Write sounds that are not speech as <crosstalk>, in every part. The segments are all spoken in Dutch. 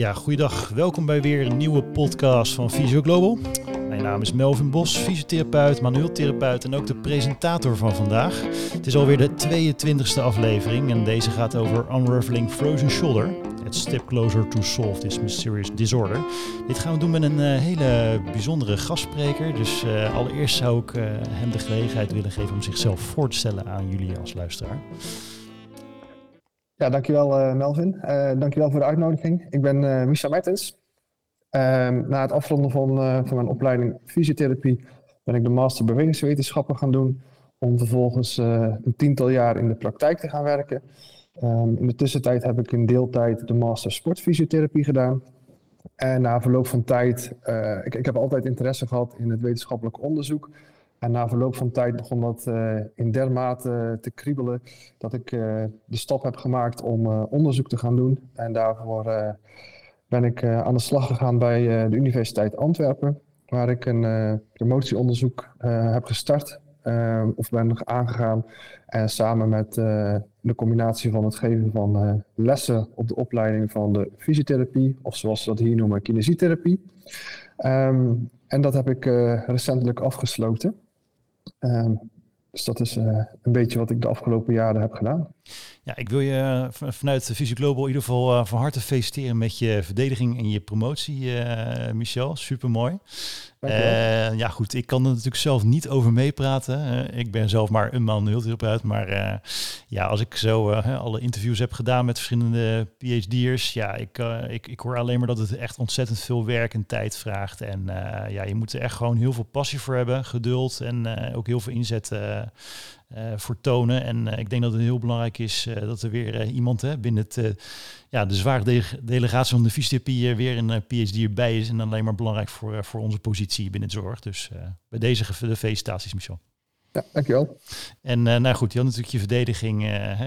Ja, goeiedag. Welkom bij weer een nieuwe podcast van Physio Global. Mijn naam is Melvin Bos, fysiotherapeut, manueeltherapeut en ook de presentator van vandaag. Het is alweer de 22e aflevering en deze gaat over Unraveling Frozen Shoulder. Het step closer to solve this mysterious disorder. Dit gaan we doen met een eh, hele bijzondere gastspreker. Dus uh, allereerst zou ik uh, hem de gelegenheid willen geven om zichzelf voor te stellen aan jullie als luisteraar. Ja, dankjewel uh, Melvin. Uh, dankjewel voor de uitnodiging. Ik ben uh, Misha Mertens. Ehm, na het afronden van, van mijn opleiding fysiotherapie ben ik de master bewegingswetenschappen gaan doen. Om vervolgens een tiental jaar in de praktijk te gaan werken. Um, in de tussentijd heb ik in deeltijd de master sportfysiotherapie gedaan. En na verloop van tijd, ik, ik heb altijd interesse gehad in het wetenschappelijk onderzoek. En na verloop van tijd begon dat uh, in dermate te kriebelen dat ik uh, de stap heb gemaakt om onderzoek te gaan doen. En daarvoor ben ik aan de slag gegaan bij de Universiteit Antwerpen, waar ik een promotieonderzoek heb gestart of ben aangegaan. En samen met de combinatie van het geven van lessen op de opleiding van de fysiotherapie, of zoals ze dat hier noemen, kinesietherapie. Um, en dat heb ik recentelijk afgesloten. Um, dus dat is uh, een beetje wat ik de afgelopen jaren heb gedaan. Ja, ik wil je vanuit Visio Global in ieder geval uh, van harte feliciteren met je verdediging en je promotie, uh, Michel. Super mooi. Uh, ja, goed, ik kan er natuurlijk zelf niet over meepraten. ik ben zelf maar een man therapeut. Maar ja, als ik zo alle interviews heb gedaan met verschillende PhD'ers, ja, ik, ik, ik hoor alleen maar dat het echt ontzettend veel werk en tijd vraagt. En ja, je moet er echt gewoon heel veel passie voor hebben, geduld en ook heel veel inzet uh, voor tonen. En uh, ik denk dat het heel belangrijk is uh, dat er weer iemand hè, binnen het, ja, de zware de delegatie van de fysiotherapie weer een PhD erbij is. En alleen maar belangrijk voor, voor onze positie binnen de zorg. Dus bij deze de felicitaties, Michel. Ja, dankjewel. En nou goed, je had natuurlijk je verdediging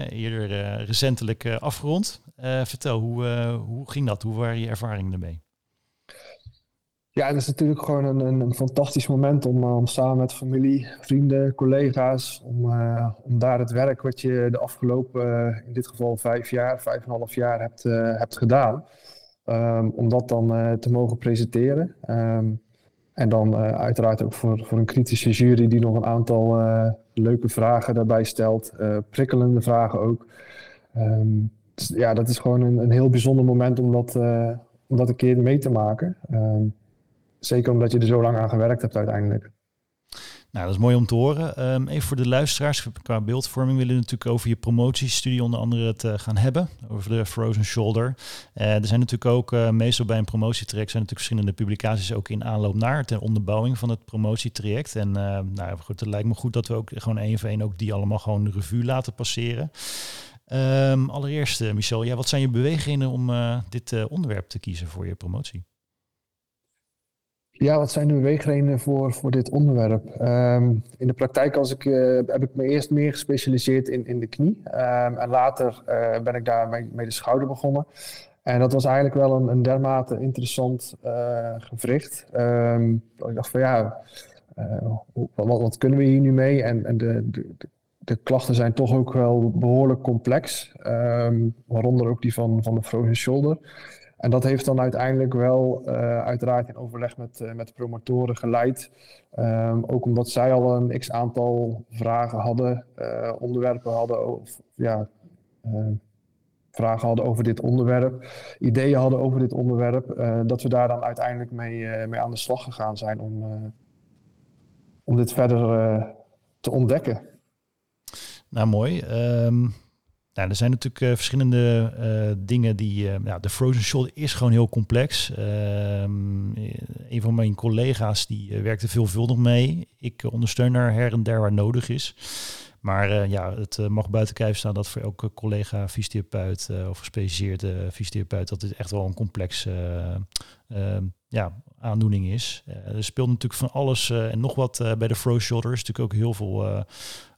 eerder recentelijk afgerond. vertel, hoe, hoe ging dat? Hoe waren je ervaringen ermee? Ja, het is natuurlijk gewoon een, een, een fantastisch moment om, uh, om, samen met familie, vrienden, collega's, om, uh, om daar het werk wat je de afgelopen, uh, in dit geval vijf jaar, vijf en een half jaar hebt, hebt gedaan, um, om dat dan te mogen presenteren. Um, en dan uiteraard ook voor, voor een kritische jury die nog een aantal leuke vragen daarbij stelt, prikkelende vragen ook. Um, dus, ja, dat is gewoon een, een heel bijzonder moment om dat, om dat een keer mee te maken. Zeker omdat je er zo lang aan gewerkt hebt uiteindelijk. Nou, dat is mooi om te horen. Um, even voor de luisteraars, qua beeldvorming willen we natuurlijk over je promotiestudie onder andere het uh, gaan hebben. Over de Frozen Shoulder. Uh, er zijn natuurlijk ook, uh, meestal bij een promotietraject, zijn natuurlijk verschillende publicaties ook in aanloop naar ter onderbouwing van het promotietraject. En nou goed, het lijkt me goed dat we ook gewoon één voor één ook die allemaal gewoon de revue laten passeren. Um, allereerst, Michel, ja, wat zijn je bewegingen om dit onderwerp te kiezen voor je promotie? Ja, wat zijn de beweegredenen voor, voor dit onderwerp? Um, in de praktijk als ik, uh, heb ik me eerst meer gespecialiseerd in, in de knie. Um, en later uh, ben ik daar mee, de schouder begonnen. En dat was eigenlijk wel een, een dermate interessant uh, gewricht. Um, ik dacht van ja, wat, wat, kunnen we hier nu mee? En, en de, de, de, klachten zijn toch ook wel behoorlijk complex. waaronder ook die van, van de frozen shoulder. En dat heeft dan uiteindelijk wel uh, uiteraard in overleg met, uh, met promotoren geleid. Um, ook omdat zij al een x aantal vragen hadden, uh, onderwerpen hadden, of ja, vragen hadden over dit onderwerp, ideeën hadden over dit onderwerp, dat we daar dan uiteindelijk mee, mee aan de slag gegaan zijn om, om dit verder te ontdekken. Nou, mooi. Um nou, er zijn natuurlijk uh, verschillende uh, dingen die. Ja, de frozen shoulder is gewoon heel complex. Ehm, een van mijn collega's die werkt er veelvuldig mee. Ik ondersteun haar her en der waar nodig is. Maar ja, het mag buiten kijf staan dat voor elke collega fysiotherapeut of gespecialiseerde fysiotherapeut dat dit echt wel een complex ehm, ja, aandoening is. er speelt natuurlijk van alles en nog wat bij de frozen shoulder. is natuurlijk ook heel veel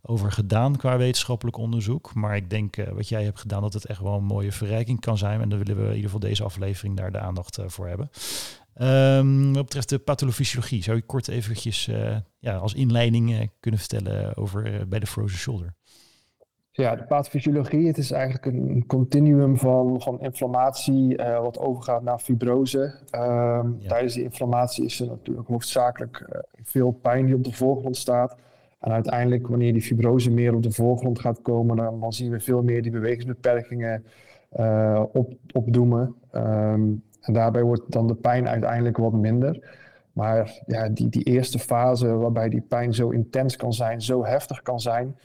over gedaan qua wetenschappelijk onderzoek. Maar ik denk uh, wat jij hebt gedaan, dat het echt wel een mooie verrijking kan zijn. En dan willen we in ieder geval deze aflevering daar de aandacht uh, voor hebben. Um, wat betreft de pathofysiologie, zou je kort eventjes uh, ja, als inleiding kunnen vertellen over bij de frozen shoulder? Ja, de pathofysiologie, het is eigenlijk een continuum van, van inflammatie uh, wat overgaat naar fibrose. Um, ja. Tijdens die inflammatie is er natuurlijk hoofdzakelijk uh, veel pijn die op de voorgrond staat. En uiteindelijk, wanneer die fibrose meer op de voorgrond gaat komen, dan, dan zien we veel meer die bewegingsbeperkingen uh, op, opdoemen. Um, en daarbij wordt dan de pijn uiteindelijk wat minder. Maar ja, die, die eerste fase waarbij die pijn zo intens kan zijn, zo heftig kan zijn,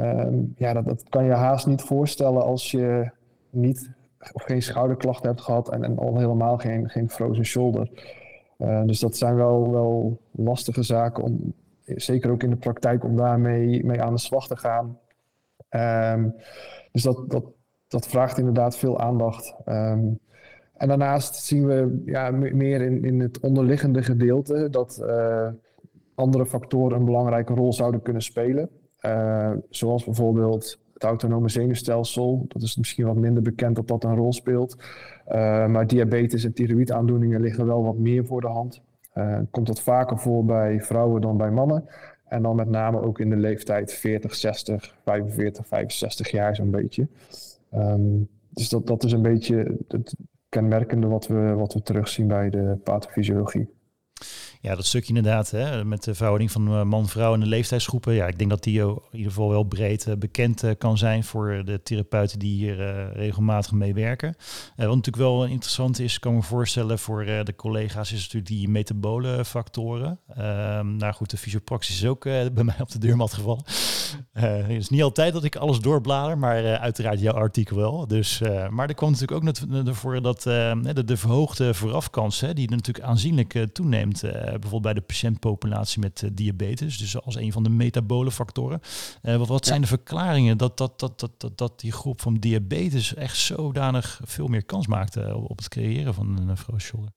um, ja, dat, dat kan je haast niet voorstellen als je niet of geen schouderklachten hebt gehad en, en al helemaal geen, geen frozen shoulder. Uh, dus dat zijn wel, wel lastige zaken om, zeker ook in de praktijk, om daarmee mee aan de slag te gaan. Um, dus dat, dat, dat vraagt inderdaad veel aandacht. Um, en daarnaast zien we ja, meer in, in het onderliggende gedeelte dat uh, andere factoren een belangrijke rol zouden kunnen spelen. Uh, zoals bijvoorbeeld het autonome zenuwstelsel. Dat is misschien wat minder bekend dat dat een rol speelt. Uh, maar diabetes en thyroïdaandoeningen liggen wel wat meer voor de hand. Komt dat vaker voor bij vrouwen dan bij mannen. En dan met name ook in de leeftijd 40, 60, 45, 65 jaar zo'n beetje. Um, dus dat, dat is een beetje het, kenmerkende wat we, wat we terugzien bij de pathofysiologie. Ja, dat stukje inderdaad, hè, met de verhouding van eh, man-vrouw en de leeftijdsgroepen. Ja, ik denk dat die in ieder geval wel breed eh, bekend eh, kan zijn voor de therapeuten die hier regelmatig mee werken. wat natuurlijk wel interessant is, kan me voorstellen voor de collega's, is natuurlijk die metabole factoren. Ehm, nou goed, de fysiopraxis is ook bij mij op de deurmat gevallen. het is niet altijd dat ik alles doorblader, maar uiteraard jouw artikel wel. Dus, maar er kwam natuurlijk ook naar voren dat de, de, verhoogde voorafkans, hè, die natuurlijk aanzienlijk toeneemt eh, bijvoorbeeld bij de patiëntpopulatie met eh, diabetes, dus als een van de metabole factoren. Eh, wat, wat zijn de verklaringen dat, dat, dat, dat, dat, dat die groep van diabetes echt zodanig veel meer kans maakt op het creëren van een shoulder?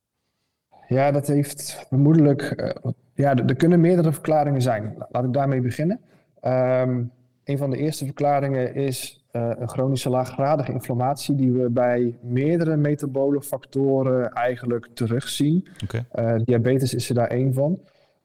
Ja, dat heeft vermoedelijk. ja, er, kunnen meerdere verklaringen zijn. Laat ik daarmee beginnen. Um, een van de eerste verklaringen is een chronische laaggradige inflammatie die we bij meerdere metabole factoren eigenlijk terugzien. Okay. Uh, diabetes is er daar één van.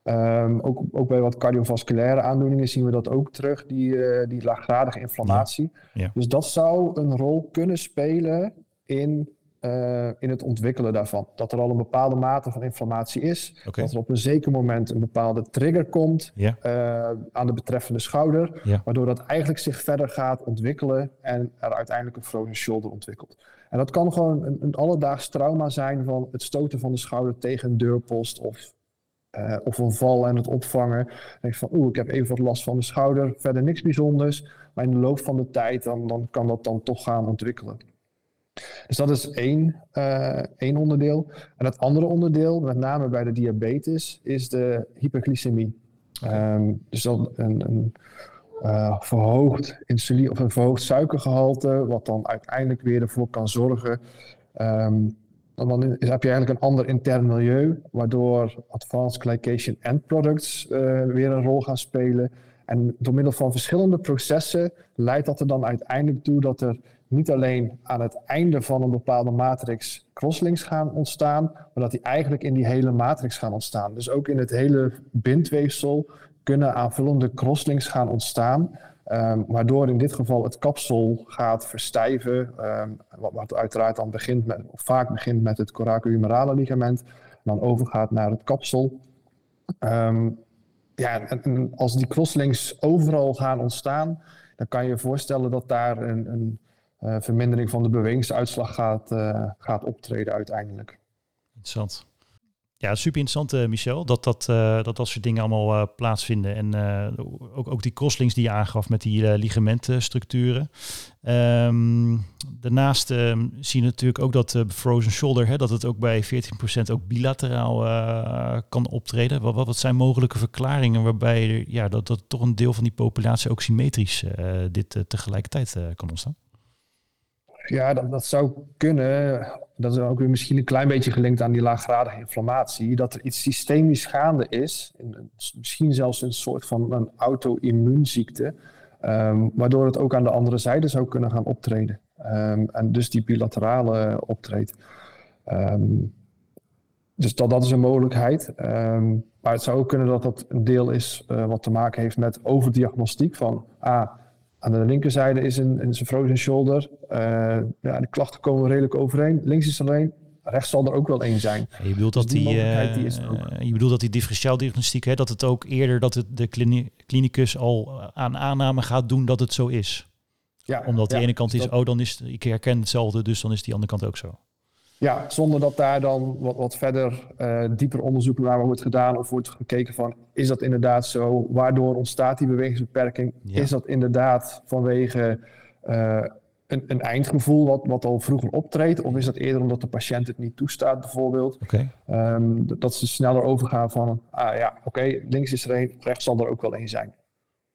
Um, ook, ook bij wat cardiovasculaire aandoeningen zien we dat ook terug, die, uh, die laaggradige inflammatie. Ja. Ja. Dus dat zou een rol kunnen spelen in uh, in het ontwikkelen daarvan. Dat er al een bepaalde mate van inflammatie is. Okay. Dat er op een zeker moment een bepaalde trigger komt uh, aan de betreffende schouder. Waardoor dat eigenlijk zich verder gaat ontwikkelen en er uiteindelijk een frozen shoulder ontwikkelt. En dat kan gewoon een, een alledaags trauma zijn van het stoten van de schouder tegen een deurpost of, uh, of een val en het opvangen. Denk van oeh, ik heb even wat last van mijn schouder, verder niks bijzonders. Maar in de loop van de tijd dan, dan kan dat dan toch gaan ontwikkelen. Dus dat is één, uh, één onderdeel. En het andere onderdeel, met name bij de diabetes, is de hyperglycemie. Um, dus dan een, een uh, verhoogd insuline of een verhoogd suikergehalte, wat dan uiteindelijk weer ervoor kan zorgen. Um, dan heb je eigenlijk een ander intern milieu, waardoor advanced glycation end products uh, weer een rol gaan spelen. En door middel van verschillende processen leidt dat er dan uiteindelijk toe dat er niet alleen aan het einde van een bepaalde matrix crosslinks gaan ontstaan, maar dat die eigenlijk in die hele matrix gaan ontstaan. Dus ook in het hele bindweefsel kunnen aanvullende crosslinks gaan ontstaan, um, waardoor in dit geval het kapsel gaat verstijven, um, wat, uiteraard dan begint met, of vaak begint met het coracohumerale ligament, dan overgaat naar het kapsel. Um, ja, en, als die crosslinks overal gaan ontstaan, dan kan je je voorstellen dat daar een, een uh, vermindering van de bewegingsuitslag gaat, uh, gaat optreden uiteindelijk. Interessant. Ja, super interessant, uh, Michel, dat dat, dat dat soort dingen allemaal plaatsvinden. En ook, ook die crosslinks die je aangaf met die ligamentstructuren. Um, daarnaast ehm, zie je natuurlijk ook dat frozen shoulder, hè, dat het ook bij 14% ook bilateraal kan optreden. Wat, wat, zijn mogelijke verklaringen waarbij ja, dat, dat toch een deel van die populatie ook symmetrisch dit tegelijkertijd kan ontstaan? Ja, dat, dat zou kunnen. Dat is ook weer misschien een klein beetje gelinkt aan die laaggradige inflammatie. Dat er iets systemisch gaande is. Misschien zelfs een soort van een auto-immuunziekte. Um, waardoor het ook aan de andere zijde zou kunnen gaan optreden. Um, en dus die bilaterale optreedt. Um, dus dat, dat is een mogelijkheid. maar het zou ook kunnen dat dat een deel is uh, wat te maken heeft met overdiagnostiek van... Ah, Aan de linkerzijde is een, een frozen shoulder. Uh, ja, de klachten komen redelijk overeen. Links is alleen. Rechts zal er ook wel één zijn. Je bedoelt dat dus die, die, uh, je bedoelt dat die differentiaaldiagnostiek, hè, dat het ook eerder dat het de klinicus al aan aanname gaat doen dat het zo is. Ja, Omdat de ene kant is, oh dan is ik herken hetzelfde, dus dan is die andere kant ook zo. Ja, zonder dat daar dan wat, wat verder uh, dieper onderzoek naar wordt gedaan of wordt gekeken van is dat inderdaad zo? Waardoor ontstaat die bewegingsbeperking? Is dat inderdaad vanwege uh, een, een, eindgevoel wat, wat al vroeger optreedt? Of is dat eerder omdat de patiënt het niet toestaat bijvoorbeeld? Okay. Um, dat ze sneller overgaan van ah ja, oké, links is er één, rechts zal er ook wel één zijn.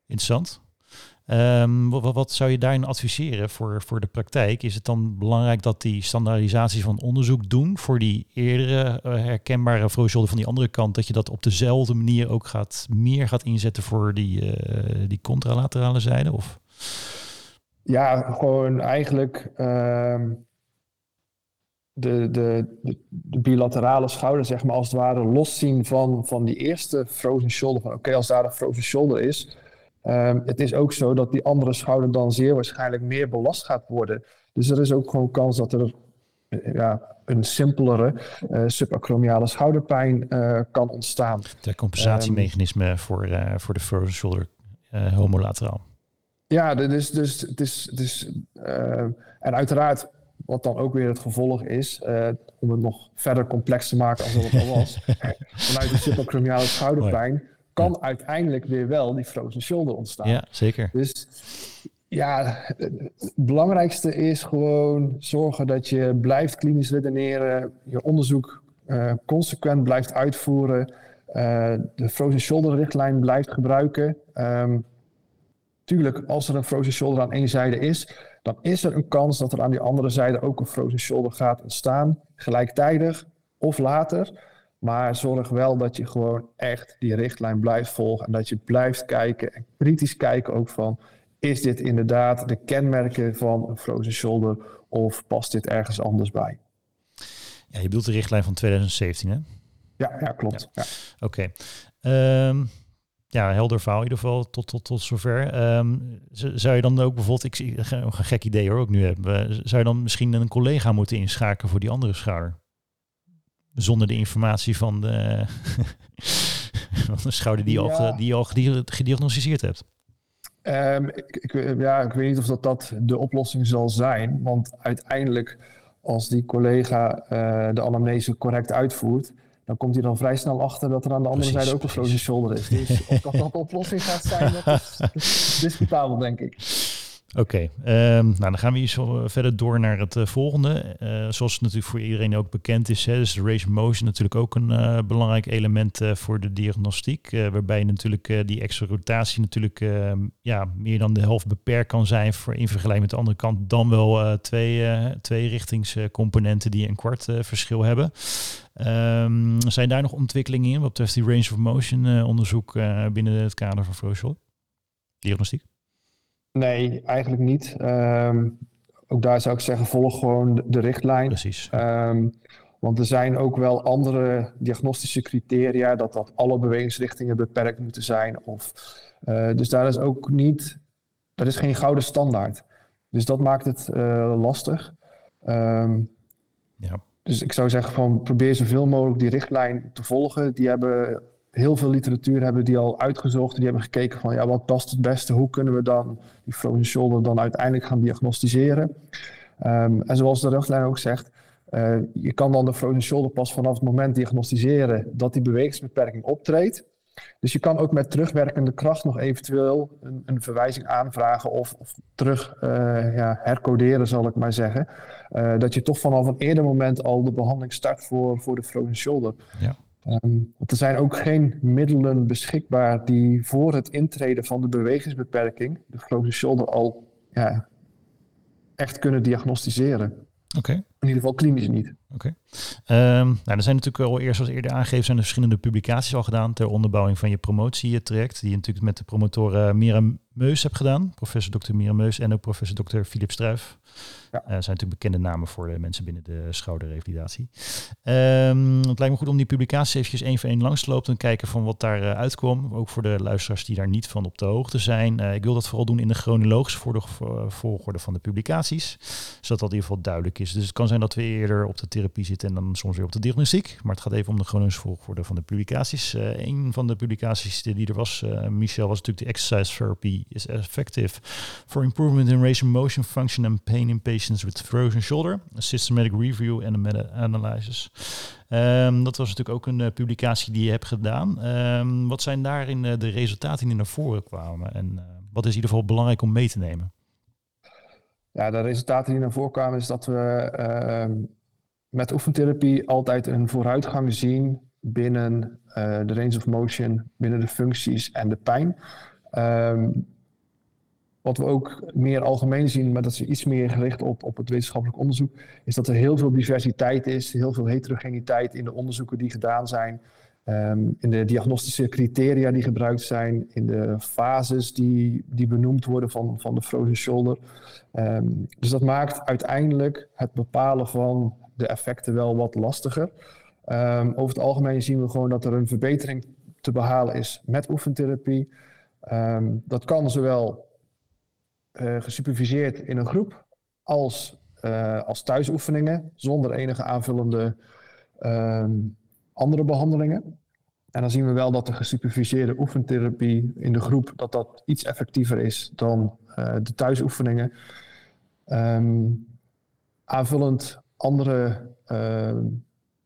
Interessant. Um, wat, zou je daarin adviseren voor, voor de praktijk? Is het dan belangrijk dat die standaardisatie van onderzoek doen voor die eerdere uh, herkenbare frozen van die andere kant, dat je dat op dezelfde manier ook gaat, meer gaat inzetten voor die, uh, die contralaterale zijde? Of? Ja, gewoon eigenlijk uh, de, de, de, bilaterale schouder, zeg maar, als het ware loszien van, van die eerste frozen shoulder. Van oké, als daar een frozen shoulder is, Ehm, het is ook zo dat die andere schouder dan zeer waarschijnlijk meer belast gaat worden. Dus er is ook gewoon kans dat er eh, ja, een simpelere uh, subacromiale schouderpijn uh, kan ontstaan. De compensatiemechanisme um, voor, uh, voor de frozen shoulder homolateraal. Ja, dus, dus, het is, het is, en uiteraard wat dan ook weer het gevolg is, om het nog verder complex te maken als het al was, <laughs> vanuit de subacromiale schouderpijn kan uiteindelijk weer wel die frozen shoulder ontstaan. Ja, zeker. Dus ja, het belangrijkste is gewoon zorgen dat je blijft klinisch redeneren, je onderzoek uh, consequent blijft uitvoeren, uh, de frozen shoulder richtlijn blijft gebruiken. Um, tuurlijk, als er een frozen shoulder aan één zijde is, dan is er een kans dat er aan die andere zijde ook een frozen shoulder gaat ontstaan, gelijktijdig of later. Maar zorg wel dat je gewoon echt die richtlijn blijft volgen. En dat je blijft kijken en kritisch kijken ook van... is dit inderdaad de kenmerken van een frozen shoulder... of past dit ergens anders bij? Ja, je bedoelt de richtlijn van 2017, hè? Ja, ja klopt. Ja. Oké. Ehm, ja, helder verhaal in ieder geval tot, tot, tot zover. Um, zou je dan ook bijvoorbeeld, ik zie een gek idee hoor, ook nu hebben. Zou je dan misschien een collega moeten inschakelen voor die andere schouder? Zonder de informatie van de, <laughs> van de schouder die, ja. al, die je al gediagnosticeerd hebt. Um, ik, ik, ja, ik weet niet of dat, dat de oplossing zal zijn. Want uiteindelijk, als die collega uh, de anamnese correct uitvoert, dan komt hij dan vrij snel achter dat er aan de andere precies, zijde ook een frozen shoulder is. Dus of dat dat de oplossing gaat zijn, dat is <laughs> discutabel, denk ik. Oké, ehm, nou dan gaan we hier zo verder door naar het uh, volgende. Uh, zoals het natuurlijk voor iedereen ook bekend is, hè, dus de of motion natuurlijk ook een belangrijk element voor de diagnostiek. waarbij natuurlijk die extra rotatie natuurlijk ehm, ja, meer dan de helft beperkt kan zijn voor, in vergelijking met de andere kant. Dan wel twee, twee richtingscomponenten die een kwart verschil hebben. Um, zijn daar nog ontwikkelingen in wat betreft die range of motion onderzoek binnen het kader van Froschel? Diagnostiek? Nee, eigenlijk niet. Ehm, ook daar zou ik zeggen, volg gewoon de, richtlijn. Precies. Um, want er zijn ook wel andere diagnostische criteria dat dat alle bewegingsrichtingen beperkt moeten zijn. Of, uh, dus daar is ook niet, er is geen gouden standaard. Dus dat maakt het uh, lastig. Um, ja. Dus ik zou zeggen van probeer zoveel mogelijk die richtlijn te volgen. Die hebben heel veel literatuur hebben die al uitgezocht. Die hebben gekeken van ja, wat past het beste? Hoe kunnen we dan die frozen shoulder dan uiteindelijk gaan diagnosticeren? Um, en zoals de richtlijn ook zegt, uh, je kan dan de frozen shoulder pas vanaf het moment diagnosticeren dat die bewegingsbeperking optreedt. Dus je kan ook met terugwerkende kracht nog eventueel een, een verwijzing aanvragen of, of terug uh, ja, hercoderen, zal ik maar zeggen. Uh, dat je toch vanaf een eerder moment al de behandeling start voor, voor de frozen shoulder. Ja. Um, er zijn ook geen middelen beschikbaar die voor het intreden van de bewegingsbeperking, de frozen shoulder, al ja, echt kunnen diagnosticeren. Oké. In ieder geval klinisch niet. Oké. Ehm, nou, er zijn natuurlijk al eerst, zoals eerder aangegeven, zijn er verschillende publicaties al gedaan ter onderbouwing van je promotietraject. Die je natuurlijk met de promotoren Mira Meus hebt gedaan. Professor Dr. Mira Meus en ook professor Dr. Philip Struif. Ja. Uh, zijn natuurlijk bekende namen voor de mensen binnen de schouderrevalidatie. Um, het lijkt me goed om die publicaties eventjes één voor één langs te lopen en kijken van wat daar uh, uitkwam. Ook voor de luisteraars die daar niet van op de hoogte zijn. Uh, ik wil dat vooral doen in de chronologische volgorde van de publicaties. Zodat dat in ieder geval duidelijk is. Dus het kan zijn dat we eerder op de therapie zitten en dan soms weer op de diagnostiek. Maar het gaat even om de chronologische volgorde van de publicaties. een van de publicaties die er was, Michel, was natuurlijk de exercise therapy is effective for improvement in range of motion, function and pain in patients with frozen shoulder, a systematic review en een meta-analysis. Um, dat was natuurlijk ook een uh, publicatie die je hebt gedaan. Um, wat zijn daarin uh, de resultaten die naar voren kwamen? En uh, wat is in ieder geval belangrijk om mee te nemen? Ja, de resultaten die naar voren kwamen is dat we ehm, met oefentherapie altijd een vooruitgang zien binnen de range of motion, binnen de functies en de pijn. Wat we ook meer algemeen zien, maar dat is iets meer gericht op, op het wetenschappelijk onderzoek, is dat er heel veel diversiteit is, heel veel heterogeniteit in de onderzoeken die gedaan zijn, um, in de diagnostische criteria die gebruikt zijn, in de fases die, die benoemd worden van, van de frozen shoulder. Um, dus dat maakt uiteindelijk het bepalen van de effecten wel wat lastiger. Um, over het algemeen zien we gewoon dat er een verbetering te behalen is met oefentherapie. dat kan zowel uh, gesuperviseerd in een groep als, uh, als thuisoefeningen zonder enige aanvullende andere behandelingen. En dan zien we wel dat de gesuperviseerde oefentherapie in de groep dat dat iets effectiever is dan uh, de thuisoefeningen. Um, aanvullend andere ehm,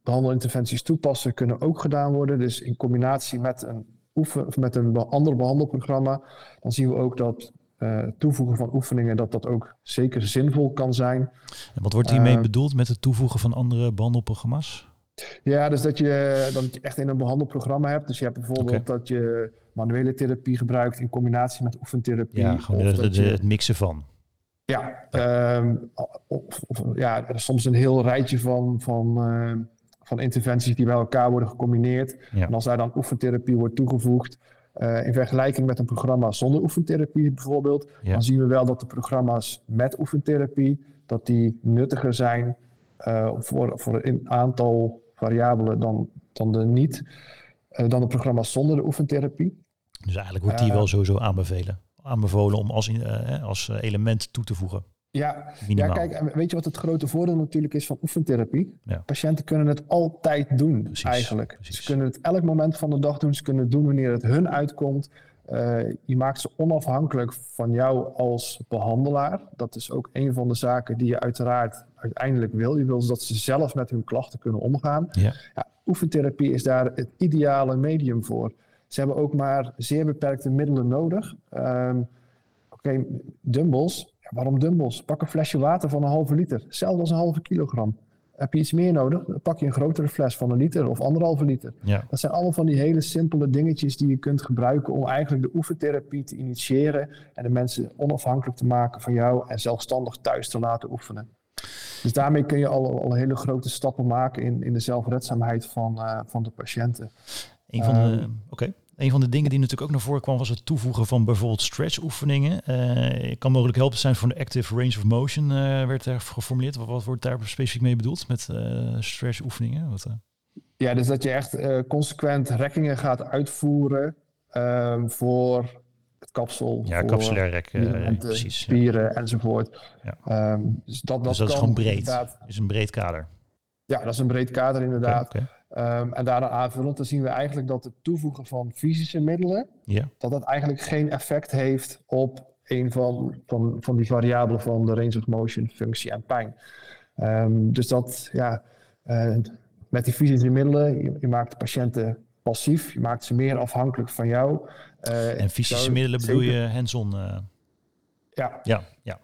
behandelinterventies toepassen kunnen ook gedaan worden. Dus in combinatie met een, oefen, met een ander behandelprogramma, dan zien we ook dat uh, toevoegen van oefeningen, dat dat ook zeker zinvol kan zijn. En wat wordt hiermee uh, bedoeld met het toevoegen van andere behandelprogramma's? Ja, dus dat je, dat je echt in een behandelprogramma hebt. Dus je hebt bijvoorbeeld okay. dat je manuele therapie gebruikt in combinatie met oefentherapie. Ja, gewoon of de, de, je, het mixen van. Ja, um, of, of, ja, soms een heel rijtje van, van, uh, van interventies die bij elkaar worden gecombineerd. Ja. En als daar dan oefentherapie wordt toegevoegd, uh, in vergelijking met een programma zonder oefentherapie bijvoorbeeld, ja. dan zien we wel dat de programma's met oefentherapie, dat die nuttiger zijn uh, voor, voor een aantal variabelen dan, dan de niet, uh, dan de programma's zonder de oefentherapie. Dus eigenlijk wordt die wel sowieso aanbevelen, aanbevolen om als, als element toe te voegen. Ja, ja, kijk, weet je wat het grote voordeel natuurlijk is van oefentherapie? Ja. Patiënten kunnen het altijd doen, precies, eigenlijk. Precies. Ze kunnen het elk moment van de dag doen. Ze kunnen het doen wanneer het hun uitkomt. Uh, je maakt ze onafhankelijk van jou als behandelaar. Dat is ook een van de zaken die je uiteraard uiteindelijk wil. Je wil dat ze zelf met hun klachten kunnen omgaan. Ja. Ja, oefentherapie is daar het ideale medium voor. Ze hebben ook maar zeer beperkte middelen nodig. Um, Oké, okay, dumbbells waarom dumbbells? Pak een flesje water van een halve liter. Hetzelfde als een halve kilogram. Heb je iets meer nodig? Dan pak je een grotere fles van een liter of anderhalve liter. Ja. Dat zijn allemaal van die hele simpele dingetjes die je kunt gebruiken om eigenlijk de oefentherapie te initiëren en de mensen onafhankelijk te maken van jou en zelfstandig thuis te laten oefenen. Dus daarmee kun je al, al hele grote stappen maken in, in de zelfredzaamheid van, uh, van de patiënten. Een van de, um, Oké. Okay. Een van de dingen die natuurlijk ook naar voren kwam was het toevoegen van bijvoorbeeld stretch oefeningen. Uh, kan mogelijk helpen zijn voor de active range of motion, uh, werd er geformuleerd. Wat, wat, wordt daar specifiek mee bedoeld met uh, stretch oefeningen? Wat, ja, dus dat je echt consequent rekkingen gaat uitvoeren ehm, voor het kapsel. Ja, kapsulair rekken, precies. Spieren ja. enzovoort. Ja. Um, dus dat, dat, dus dat is gewoon breed. Inderdaad... is een breed kader. Ja, dat is een breed kader inderdaad. Okay, okay. Um, en daarna aanvullend, dan zien we eigenlijk dat het toevoegen van fysische middelen, dat dat eigenlijk geen effect heeft op een van, van, van die variabelen van de range of motion, functie en pijn. Um, dus dat, ja, uh, met die fysische middelen, je, je, maakt de patiënten passief, je maakt ze meer afhankelijk van jou. Uh, en fysische middelen bedoel je hands-on? Uh... Ja. Ja, ja.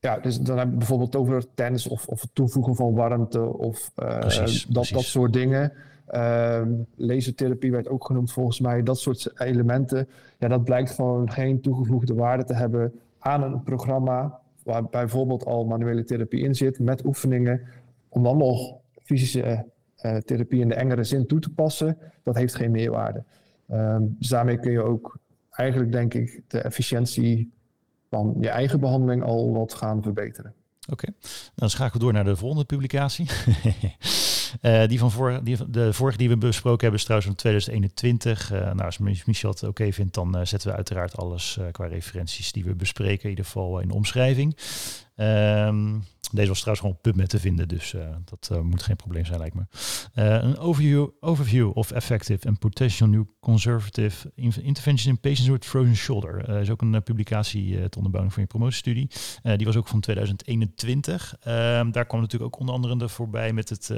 Ja, dus dan heb je bijvoorbeeld over tens of, of het toevoegen van warmte of uh, precies, dat, precies. dat soort dingen. Uh, lasertherapie werd ook genoemd volgens mij. Dat soort elementen. Ja, dat blijkt gewoon geen toegevoegde waarde te hebben aan een programma waar bijvoorbeeld al manuele therapie in zit met oefeningen. om dan nog fysische therapie in de engere zin toe te passen, dat heeft geen meerwaarde. Ehm, dus daarmee kun je ook eigenlijk, denk ik, de efficiëntie van je eigen behandeling al wat gaan verbeteren. Oké, dan schakelen we door naar de volgende publicatie. Uh, <laughs> die van voor, die, de vorige die we besproken hebben is trouwens van 2021. Uh, nou, als Michel het oké vindt, dan uh, zetten we uiteraard alles qua referenties die we bespreken, in ieder geval in de omschrijving. Um, deze was trouwens gewoon PubMed te vinden, dus uh, dat uh, moet geen probleem zijn, lijkt me. Uh, een overview, overview of effective and potential new conservative intervention in patients with frozen shoulder. Is ook een publicatie te onderbouwen van je promotiestudie. die was ook van 2021. Ehm, daar kwam natuurlijk ook onder andere voorbij met, het,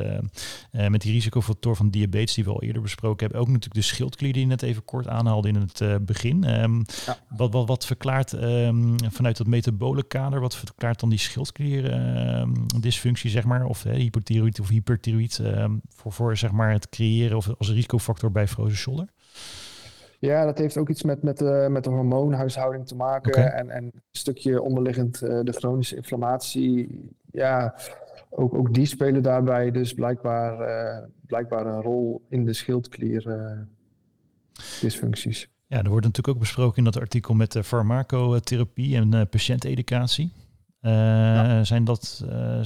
met die risicofactor van diabetes die we al eerder besproken hebben. Ook natuurlijk de schildklier die je net even kort aanhaalde in het begin. Um, ja. wat, wat, wat verklaart um, vanuit dat metabole kader, wat verklaart dan die schildklier? Ehm, dysfunctie, zeg maar, of hypothyroïd of hyperthyroïd, uh, voor, voor zeg maar, het creëren of als risicofactor bij frozen shoulder? Ja, dat heeft ook iets met, met, de, met de hormoonhuishouding te maken. En, en een stukje onderliggend uh, de chronische inflammatie. Ja, ook, ook die spelen daarbij dus blijkbaar, uh, blijkbaar een rol in de schildklier dysfuncties. Ja, er wordt natuurlijk ook besproken in dat artikel met de farmacotherapie en patiënteducatie. Uh, Zijn dat, uh,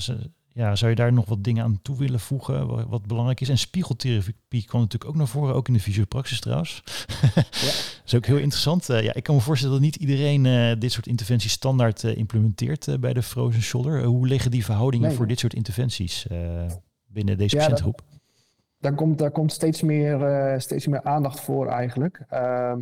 ja, zou je daar nog wat dingen aan toe willen voegen, wat, wat, belangrijk is? En spiegeltherapie kwam natuurlijk ook naar voren, ook in de fysiopraxis trouwens. ja. dat <laughs> is ook heel interessant. Uh, ja, ik kan me voorstellen dat niet iedereen dit soort interventies standaard implementeert bij de frozen shoulder. hoe liggen die verhoudingen voor dit soort interventies binnen deze ja, patiëntengroep? daar komt, daar komt steeds, meer, steeds meer aandacht voor eigenlijk. Ehm,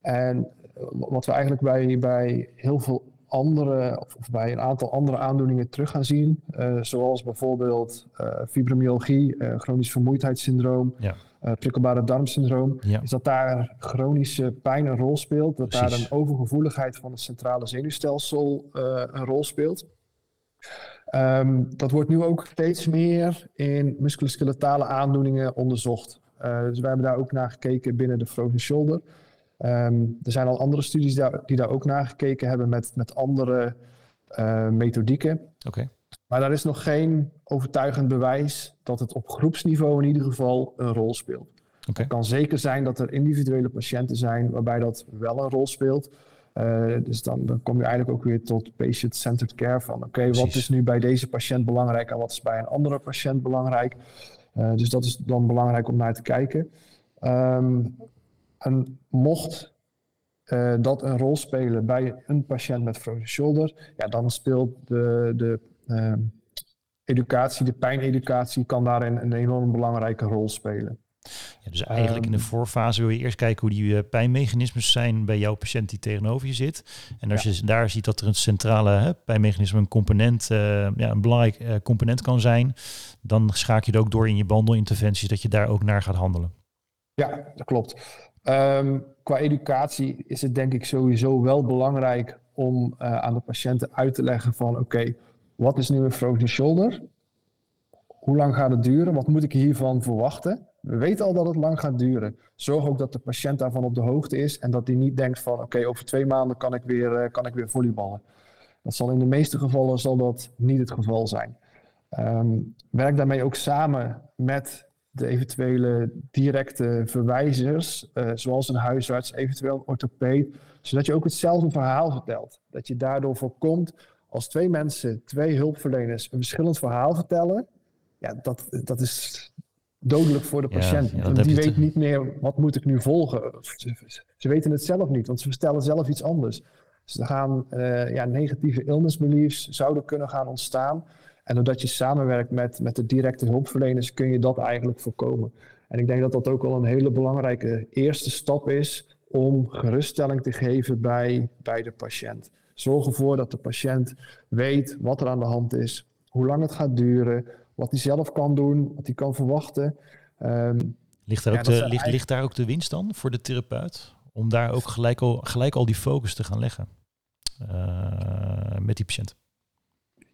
en wat we eigenlijk bij, bij heel veel andere, of, bij een aantal andere aandoeningen terug gaan zien. Uh, zoals bijvoorbeeld uh, fibromyalgie, uh, chronisch vermoeidheidssyndroom, ja. prikkelbare darmsyndroom. Ja. Is dat daar chronische pijn een rol speelt. Dat daar een overgevoeligheid van het centrale zenuwstelsel een rol speelt. Um, dat wordt nu ook steeds meer in musculoskeletale aandoeningen onderzocht. dus wij hebben daar ook naar gekeken binnen de frozen shoulder. Um, er zijn al andere studies daar, die daar ook naar gekeken hebben met, met andere uh, methodieken. Okay. Maar daar is nog geen overtuigend bewijs dat het op groepsniveau in ieder geval een rol speelt. Okay. Het kan zeker zijn dat er individuele patiënten zijn waarbij dat wel een rol speelt. Uh, dus dan, dan kom je eigenlijk ook weer tot patient-centered care van oké, okay, wat is nu bij deze patiënt belangrijk en wat is bij een andere patiënt belangrijk. Uh, dus dat is dan belangrijk om naar te kijken. Um, en mocht uh, dat een rol spelen bij een patiënt met frozen shoulder, ja, dan speelt de, de uh, educatie, de pijneducatie, kan daarin een enorm belangrijke rol spelen. Ja, dus eigenlijk in de ehm, voorfase wil je eerst kijken hoe die uh, pijnmechanismes zijn bij jouw patiënt die tegenover je zit. En als je daar ziet dat er een centrale hè, pijnmechanisme, een component, uh, ja, een belangrijk uh, component kan zijn, dan schakel je het ook door in je bandelinterventies dat je daar ook naar gaat handelen. Ja, dat klopt. Um, qua educatie is het denk ik sowieso wel belangrijk om uh, aan de patiënten uit te leggen van oké, wat is nu een frozen shoulder? Hoe lang gaat het duren? Wat moet ik hiervan verwachten? We weten al dat het lang gaat duren. Zorg ook dat de patiënt daarvan op de hoogte is en dat hij niet denkt van oké, over twee maanden kan ik, weer, uh, kan ik weer volleyballen. Dat zal in de meeste gevallen zal dat niet het geval zijn. Um, werk daarmee ook samen met de eventuele directe verwijzers, uh, zoals een huisarts, eventueel een orthopeed, zodat je ook hetzelfde verhaal vertelt. Dat je daardoor voorkomt, als twee mensen, twee hulpverleners, een verschillend verhaal vertellen, ja, dat, dat is dodelijk voor de patiënt. Ja, die weet niet meer, wat moet ik nu volgen? Ze, ze, weten het zelf niet, want ze vertellen zelf iets anders. Dus er gaan uh, ja, negatieve illness beliefs zouden kunnen gaan ontstaan. En doordat je samenwerkt met, met de directe hulpverleners, kun je dat eigenlijk voorkomen. En ik denk dat dat ook wel een hele belangrijke eerste stap is om geruststelling te geven bij, bij de patiënt. Zorg ervoor dat de patiënt weet wat er aan de hand is, hoe lang het gaat duren, wat hij zelf kan doen, wat hij kan verwachten. Um, ligt, daar ook de, ligt, ligt daar ook de winst dan voor de therapeut? Om daar ook gelijk al, gelijk al die focus te gaan leggen uh, met die patiënt?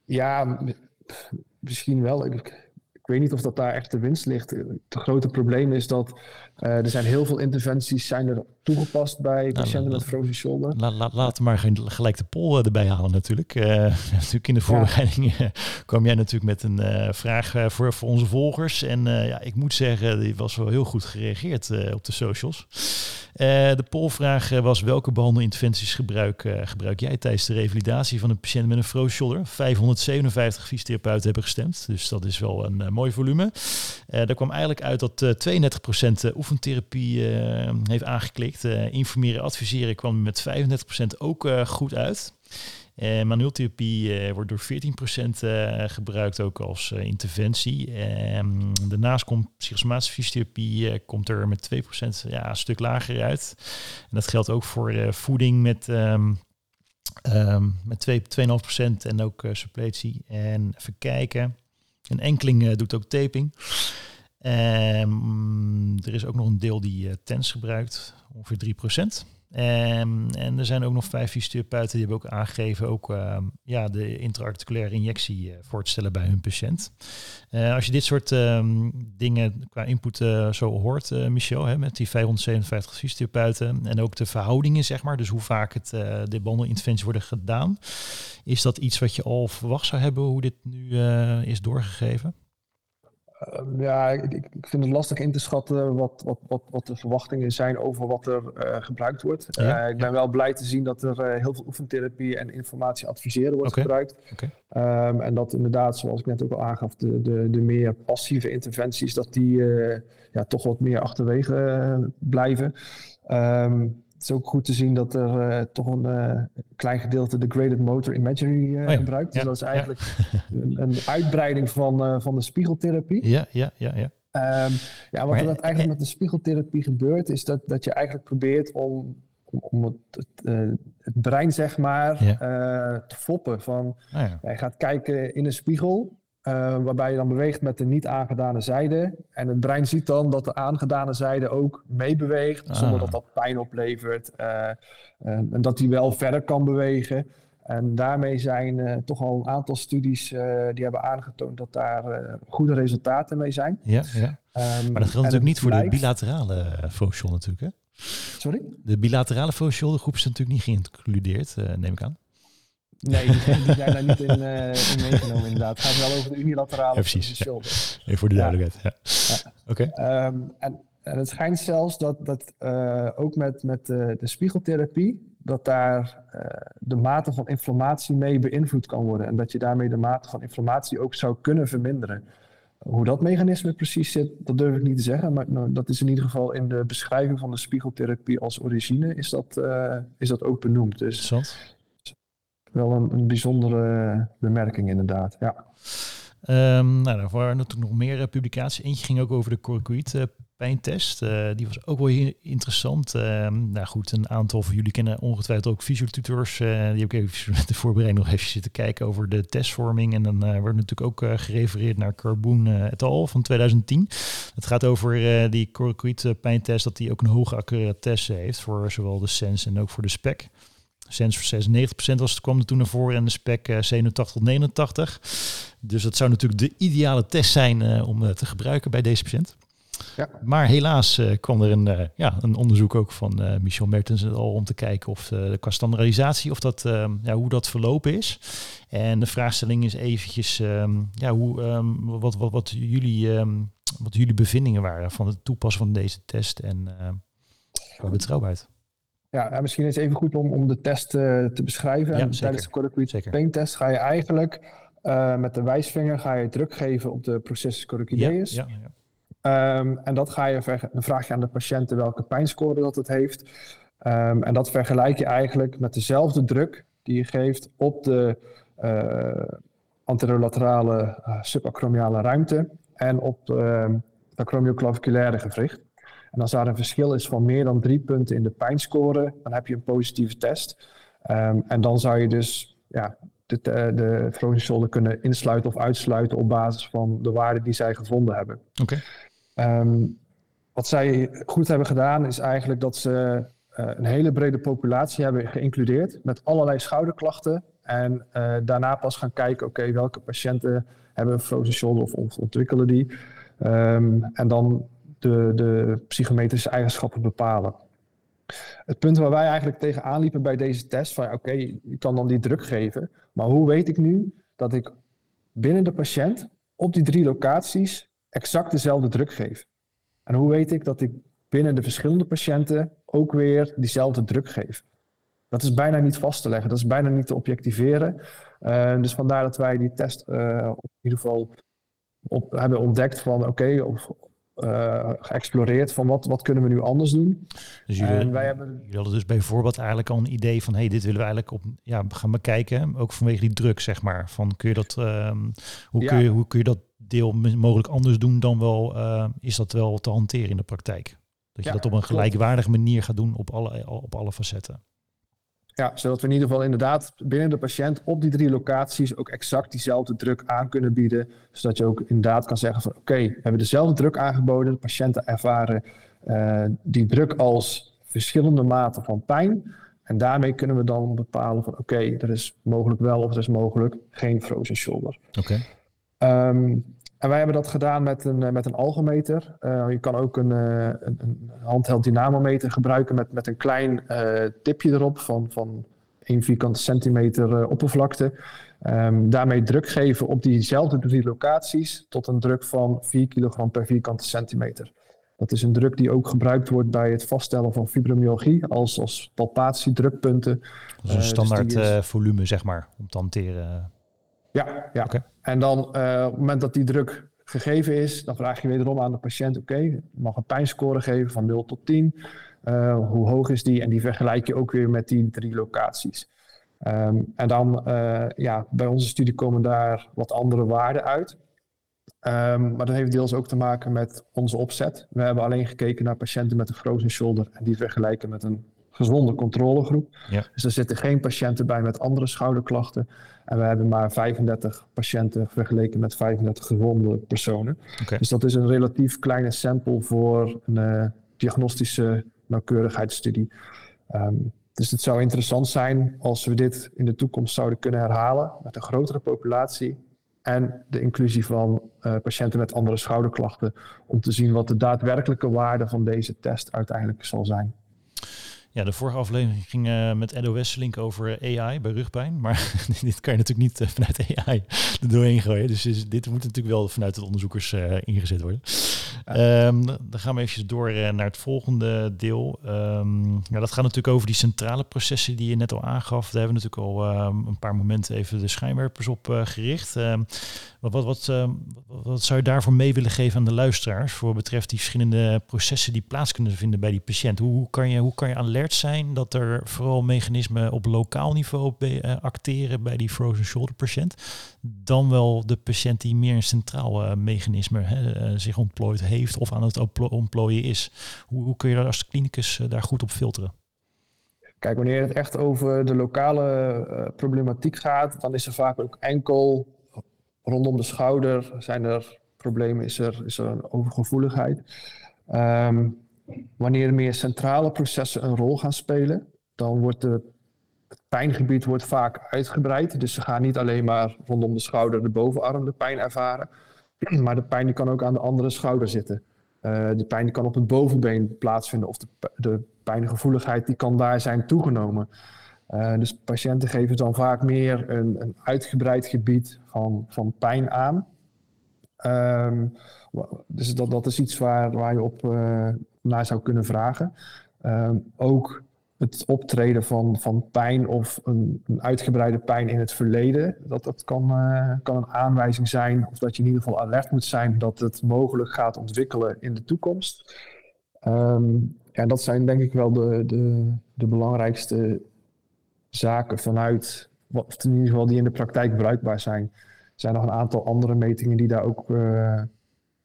Ja, misschien wel. Ik, weet niet of dat daar echt de winst ligt. Het grote probleem is dat uh, er zijn heel veel interventies zijn er toegepast bij nou, patiënten met frozen shoulder. La, la, laten we maar gelijk de pol erbij halen natuurlijk. Uh, <laughs> natuurlijk in de voorbereiding ja. kwam jij natuurlijk met een uh, vraag voor, voor onze volgers. En ja, ik moet zeggen, die was wel heel goed gereageerd op de socials. de polvraag was welke behandelinterventies gebruik, gebruik jij tijdens de revalidatie van een patiënt met een frozen shoulder? 557 fysiotherapeuten hebben gestemd, dus dat is wel een mooi volume. daar kwam eigenlijk uit dat 32% oefentherapie heeft aangeklikt. informeren, adviseren kwam met 35% ook goed uit. Uh, manueltherapie wordt door 14% uh, gebruikt ook als interventie. Ehm, daarnaast komt psychosomatische fysiotherapie komt er met 2% ja, een stuk lager uit. En dat geldt ook voor voeding met, um, um, met 2,5% en ook suppletie. En even kijken. Een enkeling doet ook taping. Um, er is ook nog een deel die uh, TENS gebruikt, ongeveer 3%. Um, en er zijn ook nog vijf fysiotherapeuten die hebben ook aangegeven ook uh, ja, de intraarticulaire injectie uh, voor te stellen bij hun patiënt. Uh, als je dit soort dingen qua input zo hoort, Michel, hè, met die 557 fysiotherapeuten en ook de verhoudingen, zeg maar, dus hoe vaak het, de behandelinterventies worden gedaan, is dat iets wat je al verwacht zou hebben hoe dit nu is doorgegeven? Ehm, ja, ik, ik, vind het lastig in te schatten wat, wat, wat, wat de verwachtingen zijn over wat er uh, gebruikt wordt. Uh, ik ben wel blij te zien dat er uh, heel veel oefentherapie en informatie adviseren wordt okay. gebruikt. Okay. Um, en dat inderdaad, zoals ik net ook al aangaf, de, de, de meer passieve interventies, dat die ja, toch wat meer achterwege blijven. Um, het is ook goed te zien dat er uh, toch een uh, klein gedeelte de graded motor imagery uh, oh ja. gebruikt. Dus ja. dat is eigenlijk een, een, uitbreiding van, van de spiegeltherapie. Ja, ja, ja. ja. Um, ja, wat er eigenlijk met de spiegeltherapie gebeurt, is dat, dat je eigenlijk probeert om, om, het, het, het, brein, zeg maar, te foppen. Van, oh ja. Je gaat kijken in een spiegel uh, waarbij je dan beweegt met de niet aangedane zijde. En het brein ziet dan dat de aangedane zijde ook meebeweegt, ah. zonder dat dat pijn oplevert. Uh, en, en, dat die wel verder kan bewegen. En daarmee zijn uh, toch al een aantal studies die hebben aangetoond dat daar goede resultaten mee zijn. Ja, ja. Um, maar dat geldt natuurlijk niet voor de bilaterale uh, natuurlijk, hè? Sorry? De bilaterale focal groep is natuurlijk niet geïncludeerd, neem ik aan. Nee, die, die, zijn daar niet in, uh, <laughs> in meegenomen inderdaad. Het gaat wel over de unilaterale ja, precies, ja. Even voor de duidelijkheid. Ja. Oké. Okay. Um, en, en, het schijnt zelfs dat, dat uh, ook met, met uh, de spiegeltherapie, dat daar de mate van inflammatie mee beïnvloed kan worden. En dat je daarmee de mate van inflammatie ook zou kunnen verminderen. Hoe dat mechanisme precies zit, dat durf ik niet te zeggen. Maar nou, dat is in ieder geval in de beschrijving van de spiegeltherapie als origine is dat, is dat ook benoemd. Dus wel een, bijzondere bemerking inderdaad, ja. Um, nou, er waren natuurlijk nog meer uh, publicaties. Eentje ging ook over de coracoïd uh, pijntest. Uh, die was ook wel interessant. Ehm, nou goed, een aantal van jullie kennen ongetwijfeld ook fysiotutors. die heb ik even <laughs> de voorbereiding nog even zitten kijken over de testvorming. En dan wordt natuurlijk ook gerefereerd naar Carboon et al. van 2010. Het gaat over die coracoïd pijntest, dat die ook een hoge accuratesse heeft voor zowel de SENS en ook voor de SPEC. Sens voor 96% was het, kwam er toen naar voren en de spec uh, 87 tot 89. Dus dat zou natuurlijk de ideale test zijn uh, om uh, te gebruiken bij deze patiënt. Ja. Maar helaas uh, kwam er een, ja, een onderzoek ook van Michel Mertens al om te kijken of de, qua standaardisatie, of dat, ja, hoe dat verlopen is. En de vraagstelling is eventjes um, ja, hoe, um, wat, wat, wat, jullie, um, wat jullie bevindingen waren van het toepassen van deze test en qua betrouwbaarheid. Ja, misschien is het even goed om, om de test uh, te beschrijven. Ja, en tijdens de Corticoid Pain test ga je eigenlijk uh, met de wijsvinger ga je druk geven op de processus corticoideus. Ja, ja, um, en dat ga je dan vraag je aan de patiënt welke pijnscore dat het heeft. Um, en dat vergelijk je eigenlijk met dezelfde druk die je geeft op de uh, anterolaterale subacromiale ruimte en op de acromioclaviculaire gewricht. En als daar een verschil is van meer dan drie punten in de pijnscore, dan heb je een positieve test. Um, en dan zou je dus ja, de, de frozen shoulder kunnen insluiten of uitsluiten op basis van de waarden die zij gevonden hebben. Oké. Okay. Um, ehm, wat zij goed hebben gedaan is eigenlijk dat ze uh, een hele brede populatie hebben geïncludeerd met allerlei schouderklachten. En uh, daarna pas gaan kijken, oké, okay, welke patiënten hebben een frozen shoulder of ontwikkelen die. Ehm, en dan de, de psychometrische eigenschappen bepalen. Het punt waar wij eigenlijk tegenaan liepen bij deze test, van oké, je kan dan die druk geven, maar hoe weet ik nu dat ik binnen de patiënt op die drie locaties exact dezelfde druk geef? En hoe weet ik dat ik binnen de verschillende patiënten ook weer diezelfde druk geef? Dat is bijna niet vast te leggen, dat is bijna niet te objectiveren. Uh, dus vandaar dat wij die test uh, in ieder geval op, hebben ontdekt van oké, of uh, geëxploreerd van wat, wat kunnen we nu anders doen. Dus jullie, en wij hebben... jullie hadden dus bijvoorbeeld eigenlijk al een idee van hey, dit willen we eigenlijk op ja, gaan bekijken, ook vanwege die druk, zeg maar. Van kun je dat, uh, hoe, kun je, hoe kun je dat deel mogelijk anders doen dan wel, uh, is dat wel te hanteren in de praktijk? Dat je dat op een gelijkwaardige manier gaat doen op alle, op alle facetten. Ja, zodat we in ieder geval inderdaad binnen de patiënt op die drie locaties ook exact diezelfde druk aan kunnen bieden. Zodat je ook inderdaad kan zeggen van oké, we hebben dezelfde druk aangeboden. De patiënten ervaren uh, die druk als verschillende maten van pijn. En daarmee kunnen we dan bepalen van oké, er is mogelijk wel of er is mogelijk geen frozen shoulder. Oké. Um, en wij hebben dat gedaan met een, eh, met een algometer. Uh, je kan ook een, uh, een, een handheld dynamometer gebruiken met, met een klein uh, tipje erop van, van 1 vierkante centimeter oppervlakte. Um, daarmee druk geven op diezelfde drie locaties tot een druk van 4 kilogram per vierkante centimeter. Dat is een druk die ook gebruikt wordt bij het vaststellen van fibromyalgie als, als palpatiedrukpunten. Dat is een standaard dus volume, zeg maar, om te hanteren. Ja, ja. Okay. En dan uh, op het moment dat die druk gegeven is, dan vraag je wederom aan de patiënt: oké, okay, mag een pijnscore geven van 0 tot 10. Uh, hoe hoog is die? En die vergelijk je ook weer met die drie locaties. Um, en dan, uh, ja, bij onze studie komen daar wat andere waarden uit. Um, maar dat heeft deels ook te maken met onze opzet. We hebben alleen gekeken naar patiënten met een frozen shoulder en die vergelijken met een gezonde controlegroep. Ja. Dus er zitten geen patiënten bij met andere schouderklachten. En we hebben maar 35 patiënten vergeleken met 35 gezonde personen. Okay. Dus dat is een relatief kleine sample voor een uh, diagnostische nauwkeurigheidsstudie. Um, dus het zou interessant zijn als we dit in de toekomst zouden kunnen herhalen met een grotere populatie en de inclusie van uh, patiënten met andere schouderklachten om te zien wat de daadwerkelijke waarde van deze test uiteindelijk zal zijn. Ja, de vorige aflevering ging uh, met Edo Wesselink over AI bij rugpijn. Maar <laughs> dit kan je natuurlijk niet uh, vanuit AI er doorheen gooien. Dus dit moet natuurlijk wel vanuit de onderzoekers ingezet worden. Um, dan gaan we even door naar het volgende deel. Um, ja, dat gaat natuurlijk over die centrale processen die je net al aangaf. Daar hebben we natuurlijk al um, een paar momenten even de schijnwerpers op gericht. Wat, wat, wat, wat, zou je daarvoor mee willen geven aan de luisteraars voor betreft die verschillende processen die plaats kunnen vinden bij die patiënt? Hoe, hoe, kan, je, hoe kan je alert zijn dat er vooral mechanismen op lokaal niveau be, uh, acteren bij die frozen shoulder patiënt, dan wel de patiënt die meer een centraal uh, mechanisme hè, zich ontplooid heeft of aan het ontplooien is? Hoe, hoe kun je daar als klinicus daar goed op filteren? Kijk, wanneer het echt over de lokale problematiek gaat, dan is er vaak ook enkel rondom de schouder zijn er problemen, is er, is er een overgevoeligheid. Um, wanneer meer centrale processen een rol gaan spelen, dan wordt de, pijngebied wordt vaak uitgebreid. Dus ze gaan niet alleen maar rondom de schouder, de bovenarm de pijn ervaren, <clears throat> maar de pijn kan ook aan de andere schouder zitten. Uh, de pijn kan op het bovenbeen plaatsvinden of de, de pijngevoeligheid die kan daar zijn toegenomen. Uh, dus patiënten geven dan vaak meer een, een uitgebreid gebied van, van pijn aan. Um, dus dat, dat is iets waar, waar je op uh, naar zou kunnen vragen. Um, ook het optreden van, van pijn of een, een, uitgebreide pijn in het verleden, dat, dat kan, uh, kan een aanwijzing zijn, of dat je in ieder geval alert moet zijn dat het mogelijk gaat ontwikkelen in de toekomst. Um, ja, dat zijn denk ik wel de, de, de belangrijkste zaken vanuit, wat in ieder geval die in de praktijk bruikbaar zijn. Er zijn nog een aantal andere metingen die daar ook uh,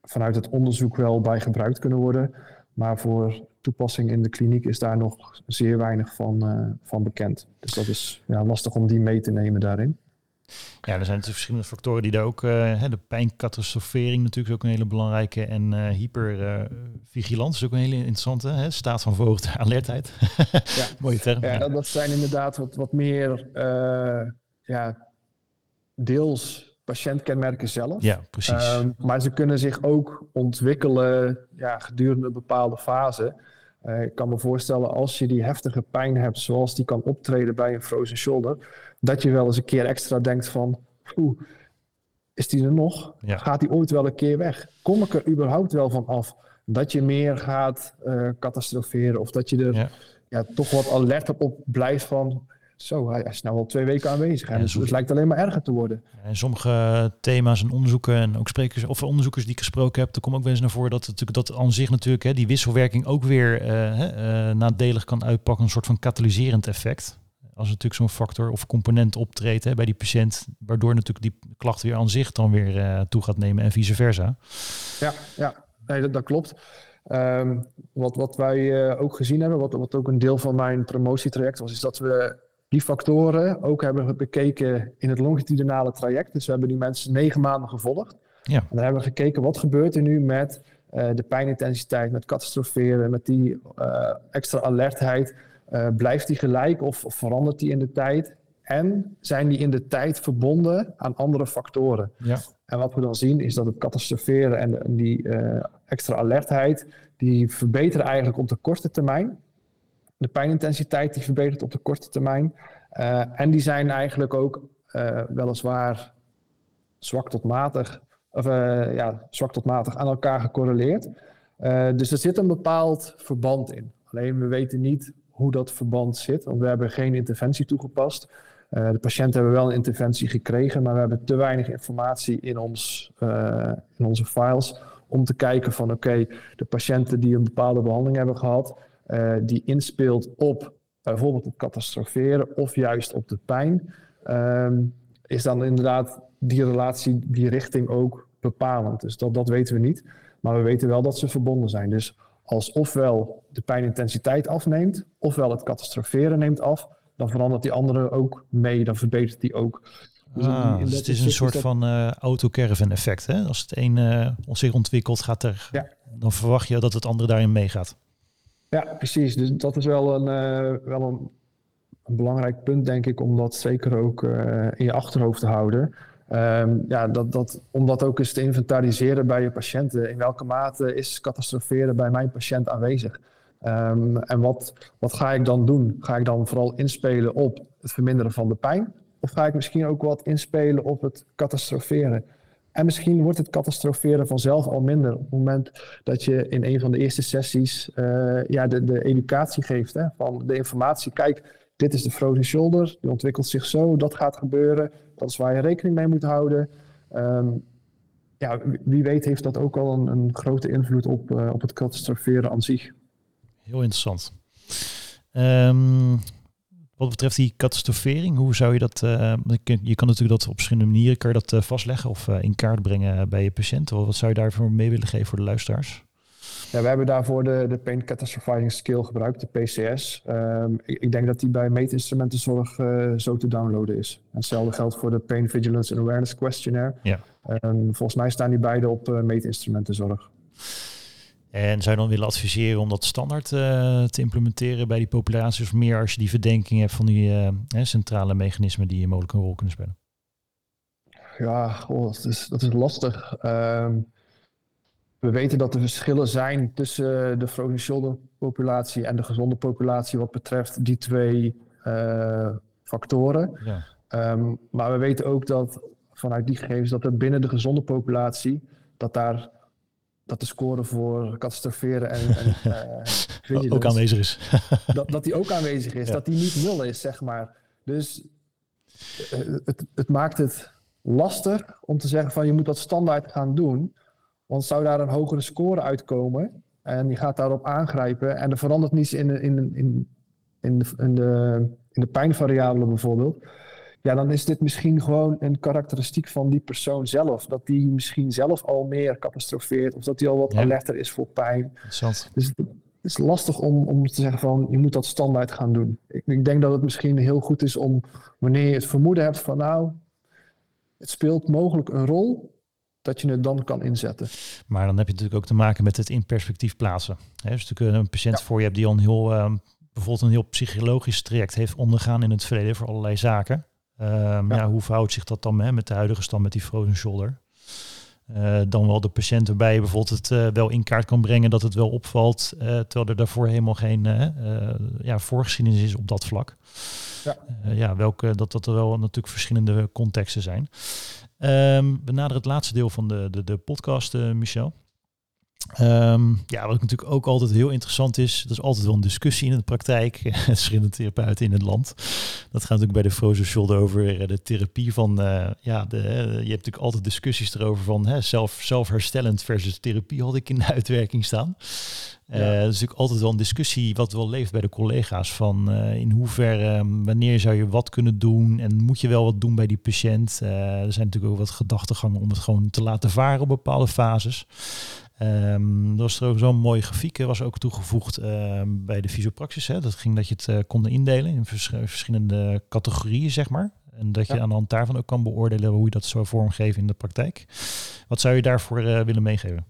vanuit het onderzoek wel bij gebruikt kunnen worden. Maar voor toepassing in de kliniek is daar nog zeer weinig van, uh, van bekend. Dus dat is ja, lastig om die mee te nemen daarin. Ja, er zijn natuurlijk verschillende factoren die daar ook... Uh, de pijncatastrofering natuurlijk is ook een hele belangrijke. En uh, hypervigilance is ook een hele interessante. Hè? Staat van verhoogde <laughs> alertheid. <laughs> ja. Mooie term. Ja, dat, dat, zijn inderdaad wat, wat meer... Ja, deels patiëntkenmerken zelf. Ja, precies. Ehm, maar ze kunnen zich ook ontwikkelen ja, gedurende een bepaalde fase. Uh, ik kan me voorstellen als je die heftige pijn hebt, zoals die kan optreden bij een frozen shoulder, dat je wel eens een keer extra denkt van, oeh, is die er nog? Gaat die ooit wel een keer weg? Kom ik er überhaupt wel van af? Dat je meer gaat uh, catastroferen of dat je er ja. toch wat alerter op blijft van, zo, hij is nou al twee weken aanwezig. En het, lijkt alleen maar erger te worden. En sommige thema's en onderzoeken en ook sprekers of onderzoekers die ik gesproken heb, er komt ook wel eens naar voren dat het dat aan zich natuurlijk hè, die wisselwerking ook weer uh, uh, nadelig kan uitpakken, een soort van katalyserend effect. Als natuurlijk zo'n factor of component optreedt hè, bij die patiënt, waardoor natuurlijk die klacht weer aan zich dan weer uh, toe gaat nemen en vice versa. Ja, ja. Nee, dat, dat klopt. Um, wat, wat wij ook gezien hebben, wat, wat ook een deel van mijn promotietraject was, is dat we die factoren ook hebben we bekeken in het longitudinale traject. Dus we hebben die mensen negen maanden gevolgd. Ja. En dan hebben we gekeken wat gebeurt er nu met uh, de pijnintensiteit, met catastroferen, met die uh, extra alertheid. Uh, blijft die gelijk of, of, verandert die in de tijd? En zijn die in de tijd verbonden aan andere factoren? Ja. En wat we dan zien is dat het catastroferen en, en die extra alertheid, die verbeteren eigenlijk op de korte termijn de pijnintensiteit die verbetert op de korte termijn. Uh, en die zijn eigenlijk ook uh, weliswaar zwak tot matig, of, uh, ja, zwak tot matig aan elkaar gecorreleerd. dus er zit een bepaald verband in. Alleen we weten niet hoe dat verband zit, want we hebben geen interventie toegepast. de patiënten hebben wel een interventie gekregen, maar we hebben te weinig informatie in, ons, in onze files om te kijken van oké, de patiënten die een bepaalde behandeling hebben gehad, uh, die inspeelt op bijvoorbeeld het catastroferen of juist op de pijn, um, is dan inderdaad die relatie, die richting ook bepalend. Dus dat, dat weten we niet. Maar we weten wel dat ze verbonden zijn. Dus als ofwel de pijnintensiteit afneemt, ofwel het catastroferen neemt af, dan verandert die andere ook mee, dan verbetert die ook. Dus, ah, dus het is een soort van uh, auto-caravan effect. Hè? Als het een uh, zich ontwikkelt, gaat er, ja. dan verwacht je dat het andere daarin meegaat. Ja, precies. Dus dat is wel een, uh, wel een, belangrijk punt, denk ik, om dat zeker ook uh, in je achterhoofd te houden. Um, ja, dat, dat, om dat ook eens te inventariseren bij je patiënten. In welke mate is catastroferen bij mijn patiënt aanwezig? Um, en wat, wat ga ik dan doen? Ga ik dan vooral inspelen op het verminderen van de pijn? Of ga ik misschien ook wat inspelen op het catastroferen? En misschien wordt het catastroferen vanzelf al minder. Op het moment dat je in een van de eerste sessies uh, ja, de, de educatie geeft. Hè, van de informatie. Kijk, dit is de frozen shoulder. Die ontwikkelt zich zo. Dat gaat gebeuren. Dat is waar je rekening mee moet houden. Um, ja, wie weet heeft dat ook al een, grote invloed op, uh, op het catastroferen aan zich. Heel interessant. Um, wat betreft die catastrofering, hoe zou je dat... Uh, je kan natuurlijk dat op verschillende manieren kan je dat uh, vastleggen of uh, in kaart brengen bij je patiënt. Wat zou je daarvoor mee willen geven voor de luisteraars? Ja, we hebben daarvoor de, de Pain Catastrophizing Skill gebruikt, de PCS. Um, ehm, ik, ik, denk dat die bij meetinstrumentenzorg zo te downloaden is. En hetzelfde geldt voor de Pain Vigilance and Awareness Questionnaire. Ja. Um, volgens mij staan die beide op meetinstrumentenzorg. En zou je dan willen adviseren om dat standaard uh, te implementeren bij die populaties of meer als je die verdenking hebt van die uh, centrale mechanismen die mogelijk een rol kunnen spelen? Ja, goh, dat, is, dat is lastig. Uh, we weten dat er verschillen zijn tussen de frozen shoulder populatie en de gezonde populatie wat betreft die twee uh, factoren. Ja. Um, maar we weten ook dat vanuit die gegevens dat er binnen de gezonde populatie dat daar dat de score voor catastroferen en, en <laughs> uh, ook aanwezig is. <laughs> dat, dat die ook aanwezig is, dat die niet nul is, zeg maar. Dus uh, het, het maakt het lastig om te zeggen van je moet dat standaard gaan doen. Want zou daar een hogere score uitkomen en je gaat daarop aangrijpen en er verandert niets in de, in, in, in de, in de, in de pijnvariabele bijvoorbeeld ja, dan is dit misschien gewoon een karakteristiek van die persoon zelf. Dat die misschien zelf al meer catastrofeert of dat hij al wat alerter is voor pijn. Dus het is lastig om, om te zeggen van je moet dat standaard gaan doen. Ik, ik denk dat het misschien heel goed is om wanneer je het vermoeden hebt van nou, het speelt mogelijk een rol, dat je het dan kan inzetten. Maar dan heb je natuurlijk ook te maken met het in perspectief plaatsen. He, dus natuurlijk een patiënt voor je hebt die al een heel, uh, bijvoorbeeld een heel psychologisch traject heeft ondergaan in het verleden voor allerlei zaken. Ehm, ja. hoe verhoudt zich dat dan hè, met de huidige stand met die frozen shoulder? Uh, dan wel de patiënt waarbij je bijvoorbeeld het uh, wel in kaart kan brengen dat het wel opvalt, uh, terwijl er daarvoor helemaal geen ja, voorgeschiedenis is op dat vlak. Ja, ja welke, dat dat er wel natuurlijk verschillende contexten zijn. Um, we naderen het laatste deel van de, de, de podcast, Michel. Um, ja, wat natuurlijk ook altijd heel interessant is, dat is altijd wel een discussie in de praktijk. <laughs> Verschillende therapeuten in het land. Dat gaat natuurlijk bij de Frozen Shoulder over eh, de therapie van, uh, ja, de, je hebt natuurlijk altijd discussies erover van hè, zelf, zelfherstellend versus therapie had ik in de <laughs> uitwerking staan. Ja. Uh, dat is natuurlijk altijd wel een discussie wat wel leeft bij de collega's van uh, in hoeverre, um, wanneer zou je wat kunnen doen en moet je wel wat doen bij die patiënt. Er zijn natuurlijk ook wat gedachtegangen om het gewoon te laten varen op bepaalde fases. Um, dat was trouwens zo'n mooie grafiek, was ook toegevoegd uh, bij de fysiopraxis. Hè. Dat ging dat je het uh, kon indelen in vers verschillende categorieën, zeg maar. En dat je ja. aan de hand daarvan ook kan beoordelen hoe je dat zou vormgeven in de praktijk. Wat zou je daarvoor uh, willen meegeven?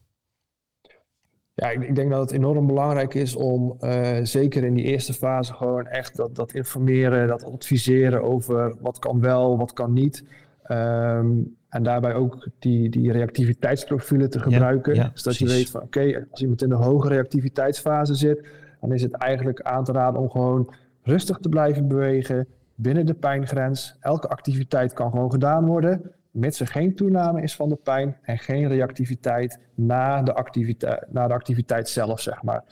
Ja, ik, ik, denk dat het enorm belangrijk is om zeker in die eerste fase gewoon echt dat, dat informeren, dat adviseren over wat kan wel, wat kan niet. Um, en daarbij ook die, die reactiviteitsprofielen te gebruiken. Ja, ja, zodat je weet van oké, okay, als iemand in de hoge reactiviteitsfase zit, dan is het eigenlijk aan te raden om gewoon rustig te blijven bewegen binnen de pijngrens. Elke activiteit kan gewoon gedaan worden, mits er geen toename is van de pijn en geen reactiviteit na de activiteit, na de activiteit zelf, zeg maar.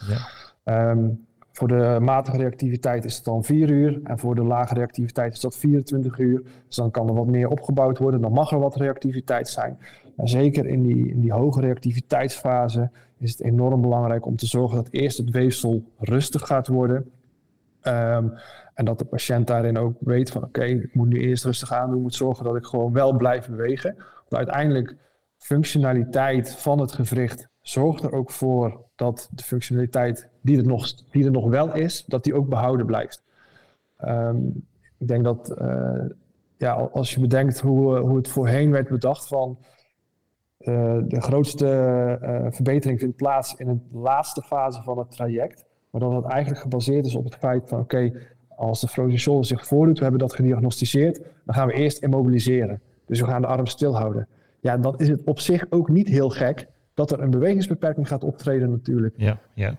Ja. Um, voor de matige reactiviteit is het dan 4 uur en voor de lage reactiviteit is dat 24 uur. Dus dan kan er wat meer opgebouwd worden, dan mag er wat reactiviteit zijn. Maar zeker in die, in die hoge reactiviteitsfase is het enorm belangrijk om te zorgen dat eerst het weefsel rustig gaat worden. Um, en dat de patiënt daarin ook weet van oké, ik moet nu eerst rustig aan doen, ik moet zorgen dat ik gewoon wel blijf bewegen. Want uiteindelijk functionaliteit van het gewricht zorgt er ook voor dat de functionaliteit die er nog, die er nog wel is, dat die ook behouden blijft. Um, ik denk dat uh, ja, als je bedenkt hoe, hoe het voorheen werd bedacht van uh, de grootste verbetering vindt plaats in de laatste fase van het traject, maar dat het eigenlijk gebaseerd is op het feit van oké, als de frozen shoulder zich voordoet, we hebben dat gediagnosticeerd, dan gaan we eerst immobiliseren. Dus we gaan de arm stilhouden. Ja, dan is het op zich ook niet heel gek dat er een bewegingsbeperking gaat optreden natuurlijk. Ja, ja.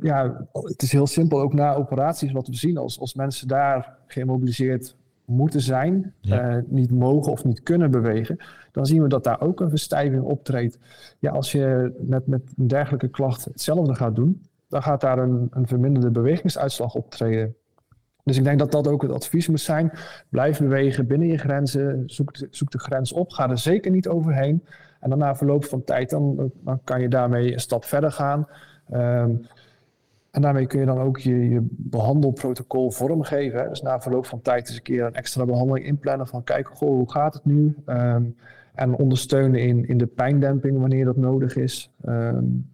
ja, het is heel simpel, ook na operaties wat we zien, als, als mensen daar geïmmobiliseerd moeten zijn, ja. uh, niet mogen of niet kunnen bewegen, dan zien we dat daar ook een verstijving optreedt. Ja, als je met, met een dergelijke klacht hetzelfde gaat doen, dan gaat daar een, een verminderde bewegingsuitslag optreden. Dus ik denk dat dat ook het advies moet zijn. Blijf bewegen binnen je grenzen, zoek, zoek de grens op, ga er zeker niet overheen. En dan na verloop van tijd, dan, dan kan je daarmee een stap verder gaan. Um, en daarmee kun je dan ook je, je behandelprotocol vormgeven. Dus na verloop van tijd eens een keer een extra behandeling inplannen van kijk, goh, hoe gaat het nu? Um, en ondersteunen in, in de pijndemping wanneer dat nodig is. Um,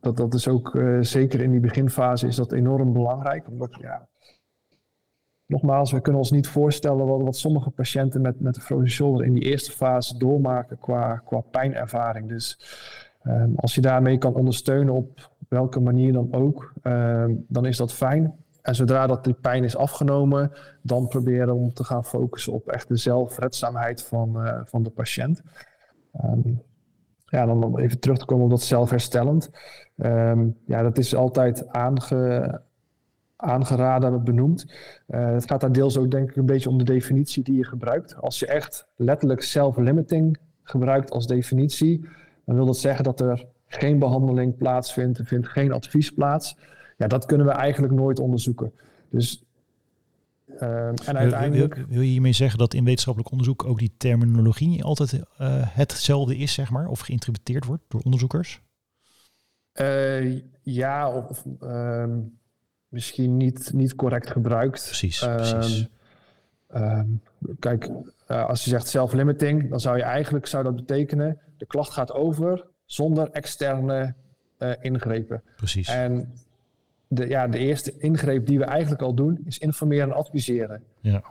dat, dat is ook uh, zeker in die beginfase is dat enorm belangrijk. Omdat ja, nogmaals, we kunnen ons niet voorstellen wat, wat sommige patiënten met, met de frozen shoulder in die eerste fase doormaken qua, qua pijnervaring. Dus um, als je daarmee kan ondersteunen op welke manier dan ook, um, dan is dat fijn. En zodra dat die pijn is afgenomen, dan proberen om te gaan focussen op echt de zelfredzaamheid van, uh, van de patiënt. Um, ja, dan om even terug te komen op dat zelfherstellend. ja, dat is altijd aange, aangeraden, benoemd. Uh, het gaat daar deels ook denk ik een beetje om de definitie die je gebruikt. Als je echt letterlijk self-limiting gebruikt als definitie, dan wil dat zeggen dat er geen behandeling plaatsvindt, er vindt geen advies plaats. Ja, dat kunnen we eigenlijk nooit onderzoeken. Dus uh, en uiteindelijk... Wil, wil, je hiermee zeggen dat in wetenschappelijk onderzoek ook die terminologie niet altijd uh, hetzelfde is, zeg maar, of geïnterpreteerd wordt door onderzoekers? Uh, ja, of um, misschien niet, niet correct gebruikt. Precies, um, precies. Um, kijk, uh, als je zegt self-limiting, dan zou je eigenlijk zou dat betekenen de klacht gaat over zonder externe uh, ingrepen. Precies. En de, ja, de eerste ingreep die we eigenlijk al doen, is informeren en adviseren. Ja.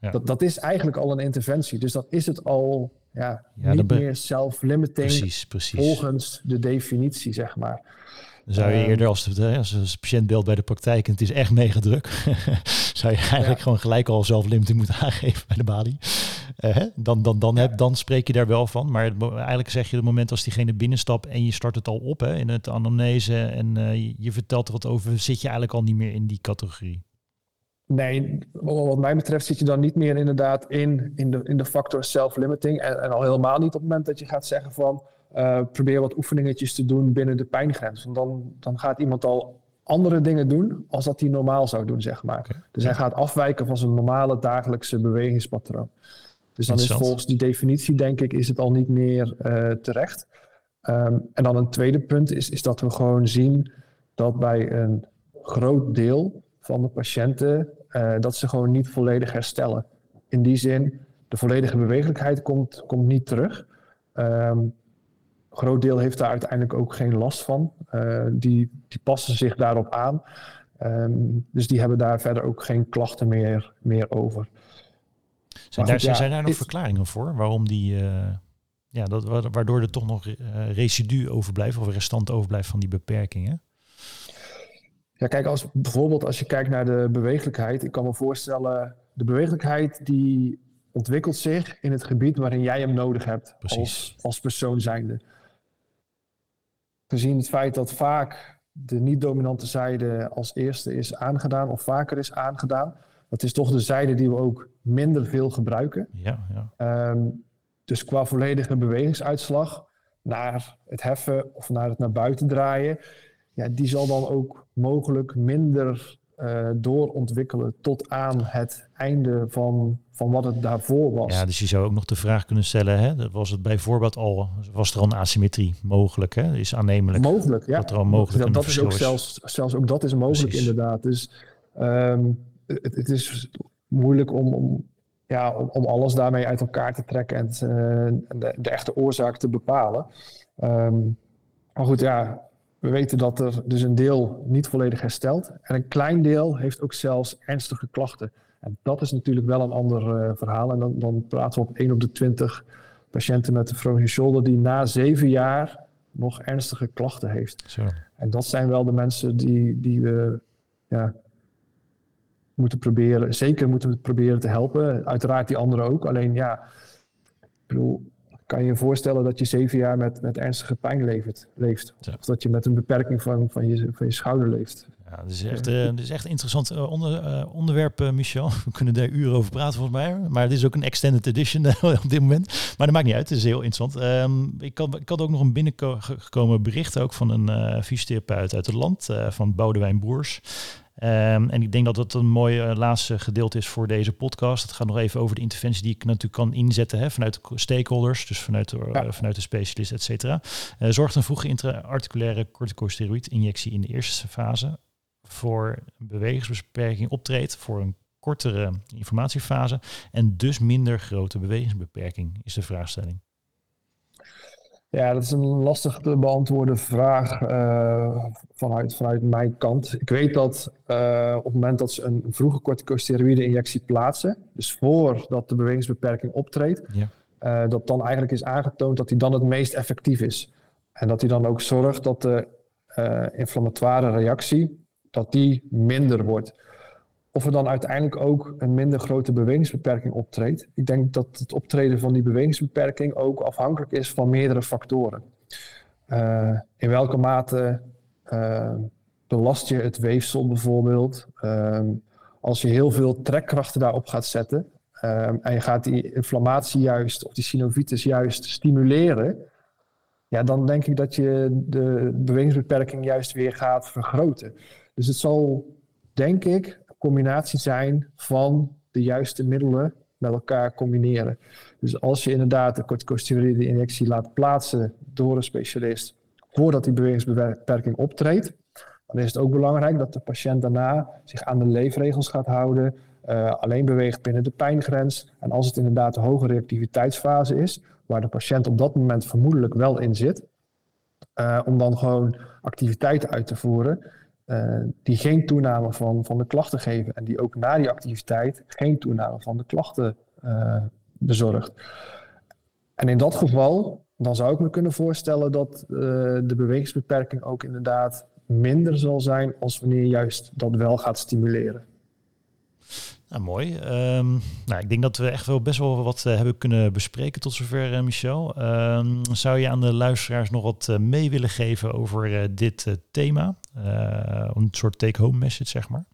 ja. Dat, dat is eigenlijk al een interventie. Dus dat is het al ja, niet meer self-limiting precies, precies. volgens de definitie, zeg maar. Dan zou je eerder als, de, als patiënt beeld bij de praktijk en het is echt mega druk, <laughs> zou je eigenlijk gewoon gelijk al zelf-limiting moeten <laughs> aangeven bij de balie. Uh, dan, dan, dan, heb, dan spreek je daar wel van. Maar eigenlijk zeg je het moment als diegene binnenstapt en je start het al op hè, in het anamnese en uh, je vertelt er wat over, zit je eigenlijk al niet meer in die categorie. Nee, wat mij betreft zit je dan niet meer inderdaad in, in, de, in de factor self-limiting. En, en, al helemaal niet op het moment dat je gaat zeggen van uh, probeer wat oefeningetjes te doen binnen de pijngrens. Want dan, dan gaat iemand al andere dingen doen als dat hij normaal zou doen, zeg maar. Dus hij gaat afwijken van zijn normale dagelijkse bewegingspatroon. Dus dan is volgens die definitie, denk ik, is het al niet meer uh, terecht. Um, en dan een tweede punt is, is dat we gewoon zien dat bij een groot deel van de patiënten uh, dat ze gewoon niet volledig herstellen. In die zin, de volledige bewegelijkheid komt, komt niet terug. Um, groot deel heeft daar uiteindelijk ook geen last van. Uh, die, die passen zich daarop aan. Um, dus die hebben daar verder ook geen klachten meer, meer over. Zijn, daar, ja, zijn daar nog verklaringen voor? Waarom die, uh, ja, dat, waardoor er toch nog uh, residu overblijft of restant overblijft van die beperkingen? Ja, kijk, als, bijvoorbeeld als je kijkt naar de bewegelijkheid. Ik kan me voorstellen, de bewegelijkheid die ontwikkelt zich in het gebied waarin jij hem nodig hebt als, als persoon zijnde. Gezien het feit dat vaak de niet-dominante zijde als eerste is aangedaan of vaker is aangedaan. Dat is toch de zijde die we ook minder veel gebruiken. Ja, ja. Um, dus qua volledige bewegingsuitslag naar het heffen of naar het naar buiten draaien, ja, die zal dan ook mogelijk minder uh, doorontwikkelen tot aan het einde van, van wat het daarvoor was. Ja, dus je zou ook nog de vraag kunnen stellen, hè, was het bijvoorbeeld al, was er al een asymmetrie mogelijk, hè? is aannemelijk. Mogelijk, ja. Dat er al mogelijk dat is ook zelfs, zelfs ook dat is mogelijk Precies. inderdaad. Dus um, het, het, is moeilijk om, om, ja, om, om, alles daarmee uit elkaar te trekken en, uh, de, de, echte oorzaak te bepalen. Um, maar goed, ja, we weten dat er dus een deel niet volledig herstelt. En een klein deel heeft ook zelfs ernstige klachten. En dat is natuurlijk wel een ander uh, verhaal. En dan, dan, praten we op 1 op de 20 patiënten met de frozen shoulder die na zeven jaar nog ernstige klachten heeft. Zo. En dat zijn wel de mensen die, die we ja, moeten proberen, zeker moeten we proberen te helpen. Uiteraard die anderen ook. Alleen ja, ik bedoel, kan je je voorstellen dat je zeven jaar met, met ernstige pijn leeft. leeft. Ja. Of dat je met een beperking van, van, je, van je schouder leeft. Ja, dat is echt, uh, dat is echt een interessant uh, onder, uh, onderwerp, Michel. <laughs> We kunnen daar uren over praten volgens mij. Maar dit is ook een extended edition <laughs> op dit moment. Maar dat maakt niet uit, het is heel interessant. Um, ik, had, ik had ook nog een binnengekomen bericht ook van een fysiotherapeut uit het land, van Boudewijn Boers. Um, en ik denk dat dat een mooi uh, laatste gedeelte is voor deze podcast. Het gaat nog even over de interventie die ik natuurlijk kan inzetten hè, vanuit de stakeholders, dus vanuit de, ja. uh, vanuit de specialist, et cetera. Uh, zorgt een vroege intra-articulaire corticosteroïd-injectie in de eerste fase voor bewegingsbeperking optreedt voor een kortere informatiefase en dus minder grote bewegingsbeperking, is de vraagstelling. Ja, dat is een lastig te beantwoorden vraag uh, vanuit, vanuit mijn kant. Ik weet dat uh, op het moment dat ze een vroege corticosteroïde-injectie plaatsen, dus voordat de bewegingsbeperking optreedt, ja. uh, dat dan eigenlijk is aangetoond dat die dan het meest effectief is. En dat die dan ook zorgt dat de inflammatoire reactie dat die minder wordt. Of er dan uiteindelijk ook een minder grote bewegingsbeperking optreedt. Ik denk dat het optreden van die bewegingsbeperking ook afhankelijk is van meerdere factoren. Uh, in welke mate uh, belast je het weefsel bijvoorbeeld? Uh, als je heel veel trekkrachten daarop gaat zetten en je gaat die inflammatie juist of die synovitis juist stimuleren, ja, dan denk ik dat je de bewegingsbeperking juist weer gaat vergroten. Dus het zal, denk ik, combinatie zijn van de juiste middelen met elkaar combineren. Dus als je inderdaad de corticosteroïde injectie laat plaatsen door een specialist voordat die bewegingsbeperking optreedt, dan is het ook belangrijk dat de patiënt daarna zich aan de leefregels gaat houden, uh, alleen beweegt binnen de pijngrens. En als het inderdaad een hoge reactiviteitsfase is, waar de patiënt op dat moment vermoedelijk wel in zit, uh, om dan gewoon activiteiten uit te voeren uh, die geen toename van, van de klachten geven en die ook na die activiteit geen toename van de klachten uh, bezorgt. En in dat geval, dan zou ik me kunnen voorstellen dat de bewegingsbeperking ook inderdaad minder zal zijn als wanneer juist dat wel gaat stimuleren. Nou, mooi. Ehm, nou, ik denk dat we echt wel best wel wat uh, hebben kunnen bespreken tot zover, uh, Michel. Ehm, zou je aan de luisteraars nog wat uh, mee willen geven over dit thema? een soort take-home message, zeg maar.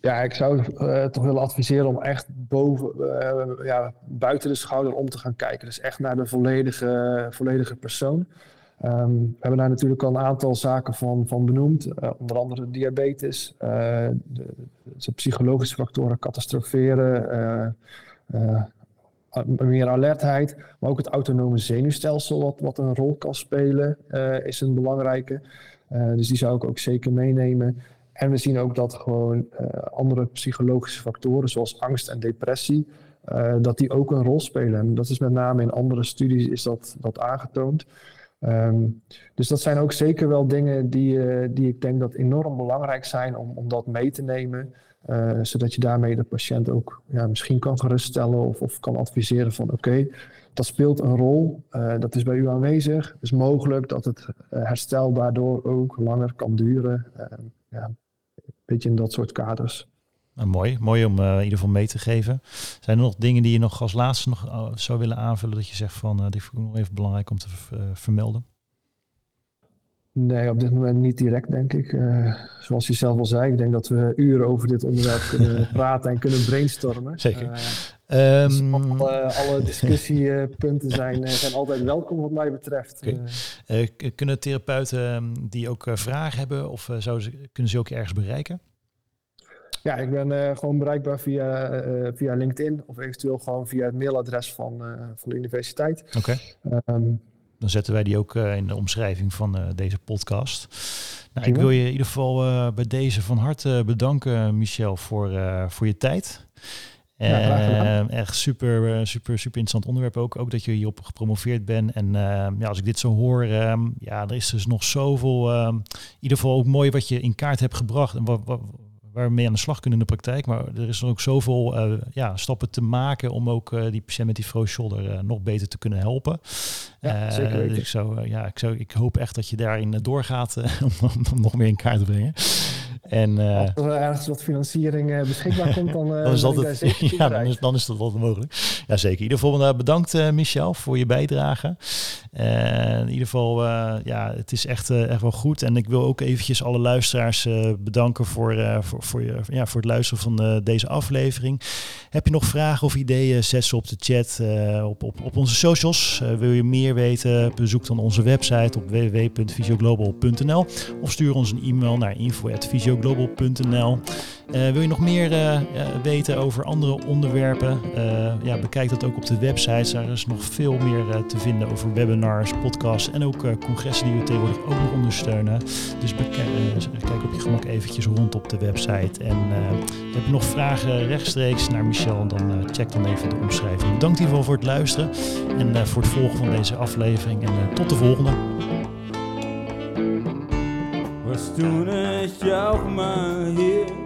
Ja, ik zou toch willen adviseren om echt boven, ja, buiten de schouder om te gaan kijken. Dus echt naar de volledige, volledige persoon. Um, we hebben daar natuurlijk al een aantal zaken van, van benoemd, uh, onder andere diabetes, uh, de, psychologische factoren, catastroferen, uh, meer alertheid, maar ook het autonome zenuwstelsel, wat, wat een rol kan spelen, is een belangrijke. dus die zou ik ook zeker meenemen. En we zien ook dat gewoon andere psychologische factoren, zoals angst en depressie, dat die ook een rol spelen. En dat is met name in andere studies is dat, dat aangetoond. Um, dus dat zijn ook zeker wel dingen die, uh, die ik denk dat enorm belangrijk zijn om, om dat mee te nemen. Uh, zodat je daarmee de patiënt ook ja, misschien kan geruststellen of, of kan adviseren van oké, dat speelt een rol, uh, dat is bij u aanwezig. Het is mogelijk dat het herstel daardoor ook langer kan duren. Ehm, ja, een beetje in dat soort kaders. Nou, mooi, mooi om in ieder geval mee te geven. Zijn er nog dingen die je nog als laatste nog zou willen aanvullen dat je zegt van uh, die vind ik nog even belangrijk om te vermelden? Nee, op dit moment niet direct, denk ik. Zoals je zelf al zei, ik denk dat we uren over dit onderwerp kunnen <laughs> praten en kunnen brainstormen. Zeker. Uh, um, alle, alle, discussiepunten zijn, zijn altijd welkom, wat mij betreft. Okay. kunnen therapeuten ehm, die ook vragen hebben, of zou ze, kunnen ze ook ergens bereiken? Ja, ik ben gewoon bereikbaar via, via LinkedIn of eventueel gewoon via het mailadres van, van de universiteit. Oké. Okay. Um, dan zetten wij die ook uh, in de omschrijving van uh, deze podcast. Nou, ik wil je in ieder geval uh, bij deze van harte bedanken, Michel, voor, voor je tijd. Ja, echt super, super, super interessant onderwerp ook. Ook dat je hierop gepromoveerd bent. En ja, als ik dit zo hoor, ja, er is dus nog zoveel. Um, in ieder geval ook mooi wat je in kaart hebt gebracht. En wat, wat, waar we mee aan de slag kunnen in de praktijk. Maar er is ook zoveel uh, ja, stappen te maken om ook uh, die patiënt met die frozen shoulder uh, nog beter te kunnen helpen. Ja, zeker dus ik, zou, ja, ik, zou, ik hoop echt dat je daarin doorgaat <laughs> om, om, nog meer in kaart te brengen. En, Als er ergens wat financiering beschikbaar komt, dan, <laughs> dan is dat <laughs> ja, dan is, dan is dat wel mogelijk. Ja, zeker. In ieder geval bedankt Michel voor je bijdrage. In ieder geval, ja, het is echt, echt wel goed. En ik wil ook eventjes alle luisteraars bedanken voor, voor, voor, je, ja, voor het luisteren van deze aflevering. Heb je nog vragen of ideeën? Zet ze op de chat op, op, op onze socials. Wil je meer weten? Bezoek dan onze website op www.visioglobal.nl of stuur ons een e-mail naar info.visioglobal.nl. wil je nog meer weten over andere onderwerpen? ja, bekijk dat ook op de website. Daar is nog veel meer te vinden over webinars, podcasts en ook congressen die we tegenwoordig ook nog ondersteunen. Dus kijk op je gemak eventjes rond op de website. En heb je nog vragen rechtstreeks naar Michel, dan check dan even de omschrijving. Bedankt in ieder geval voor het luisteren en voor het volgen van deze aflevering. En tot de volgende. Maar hier?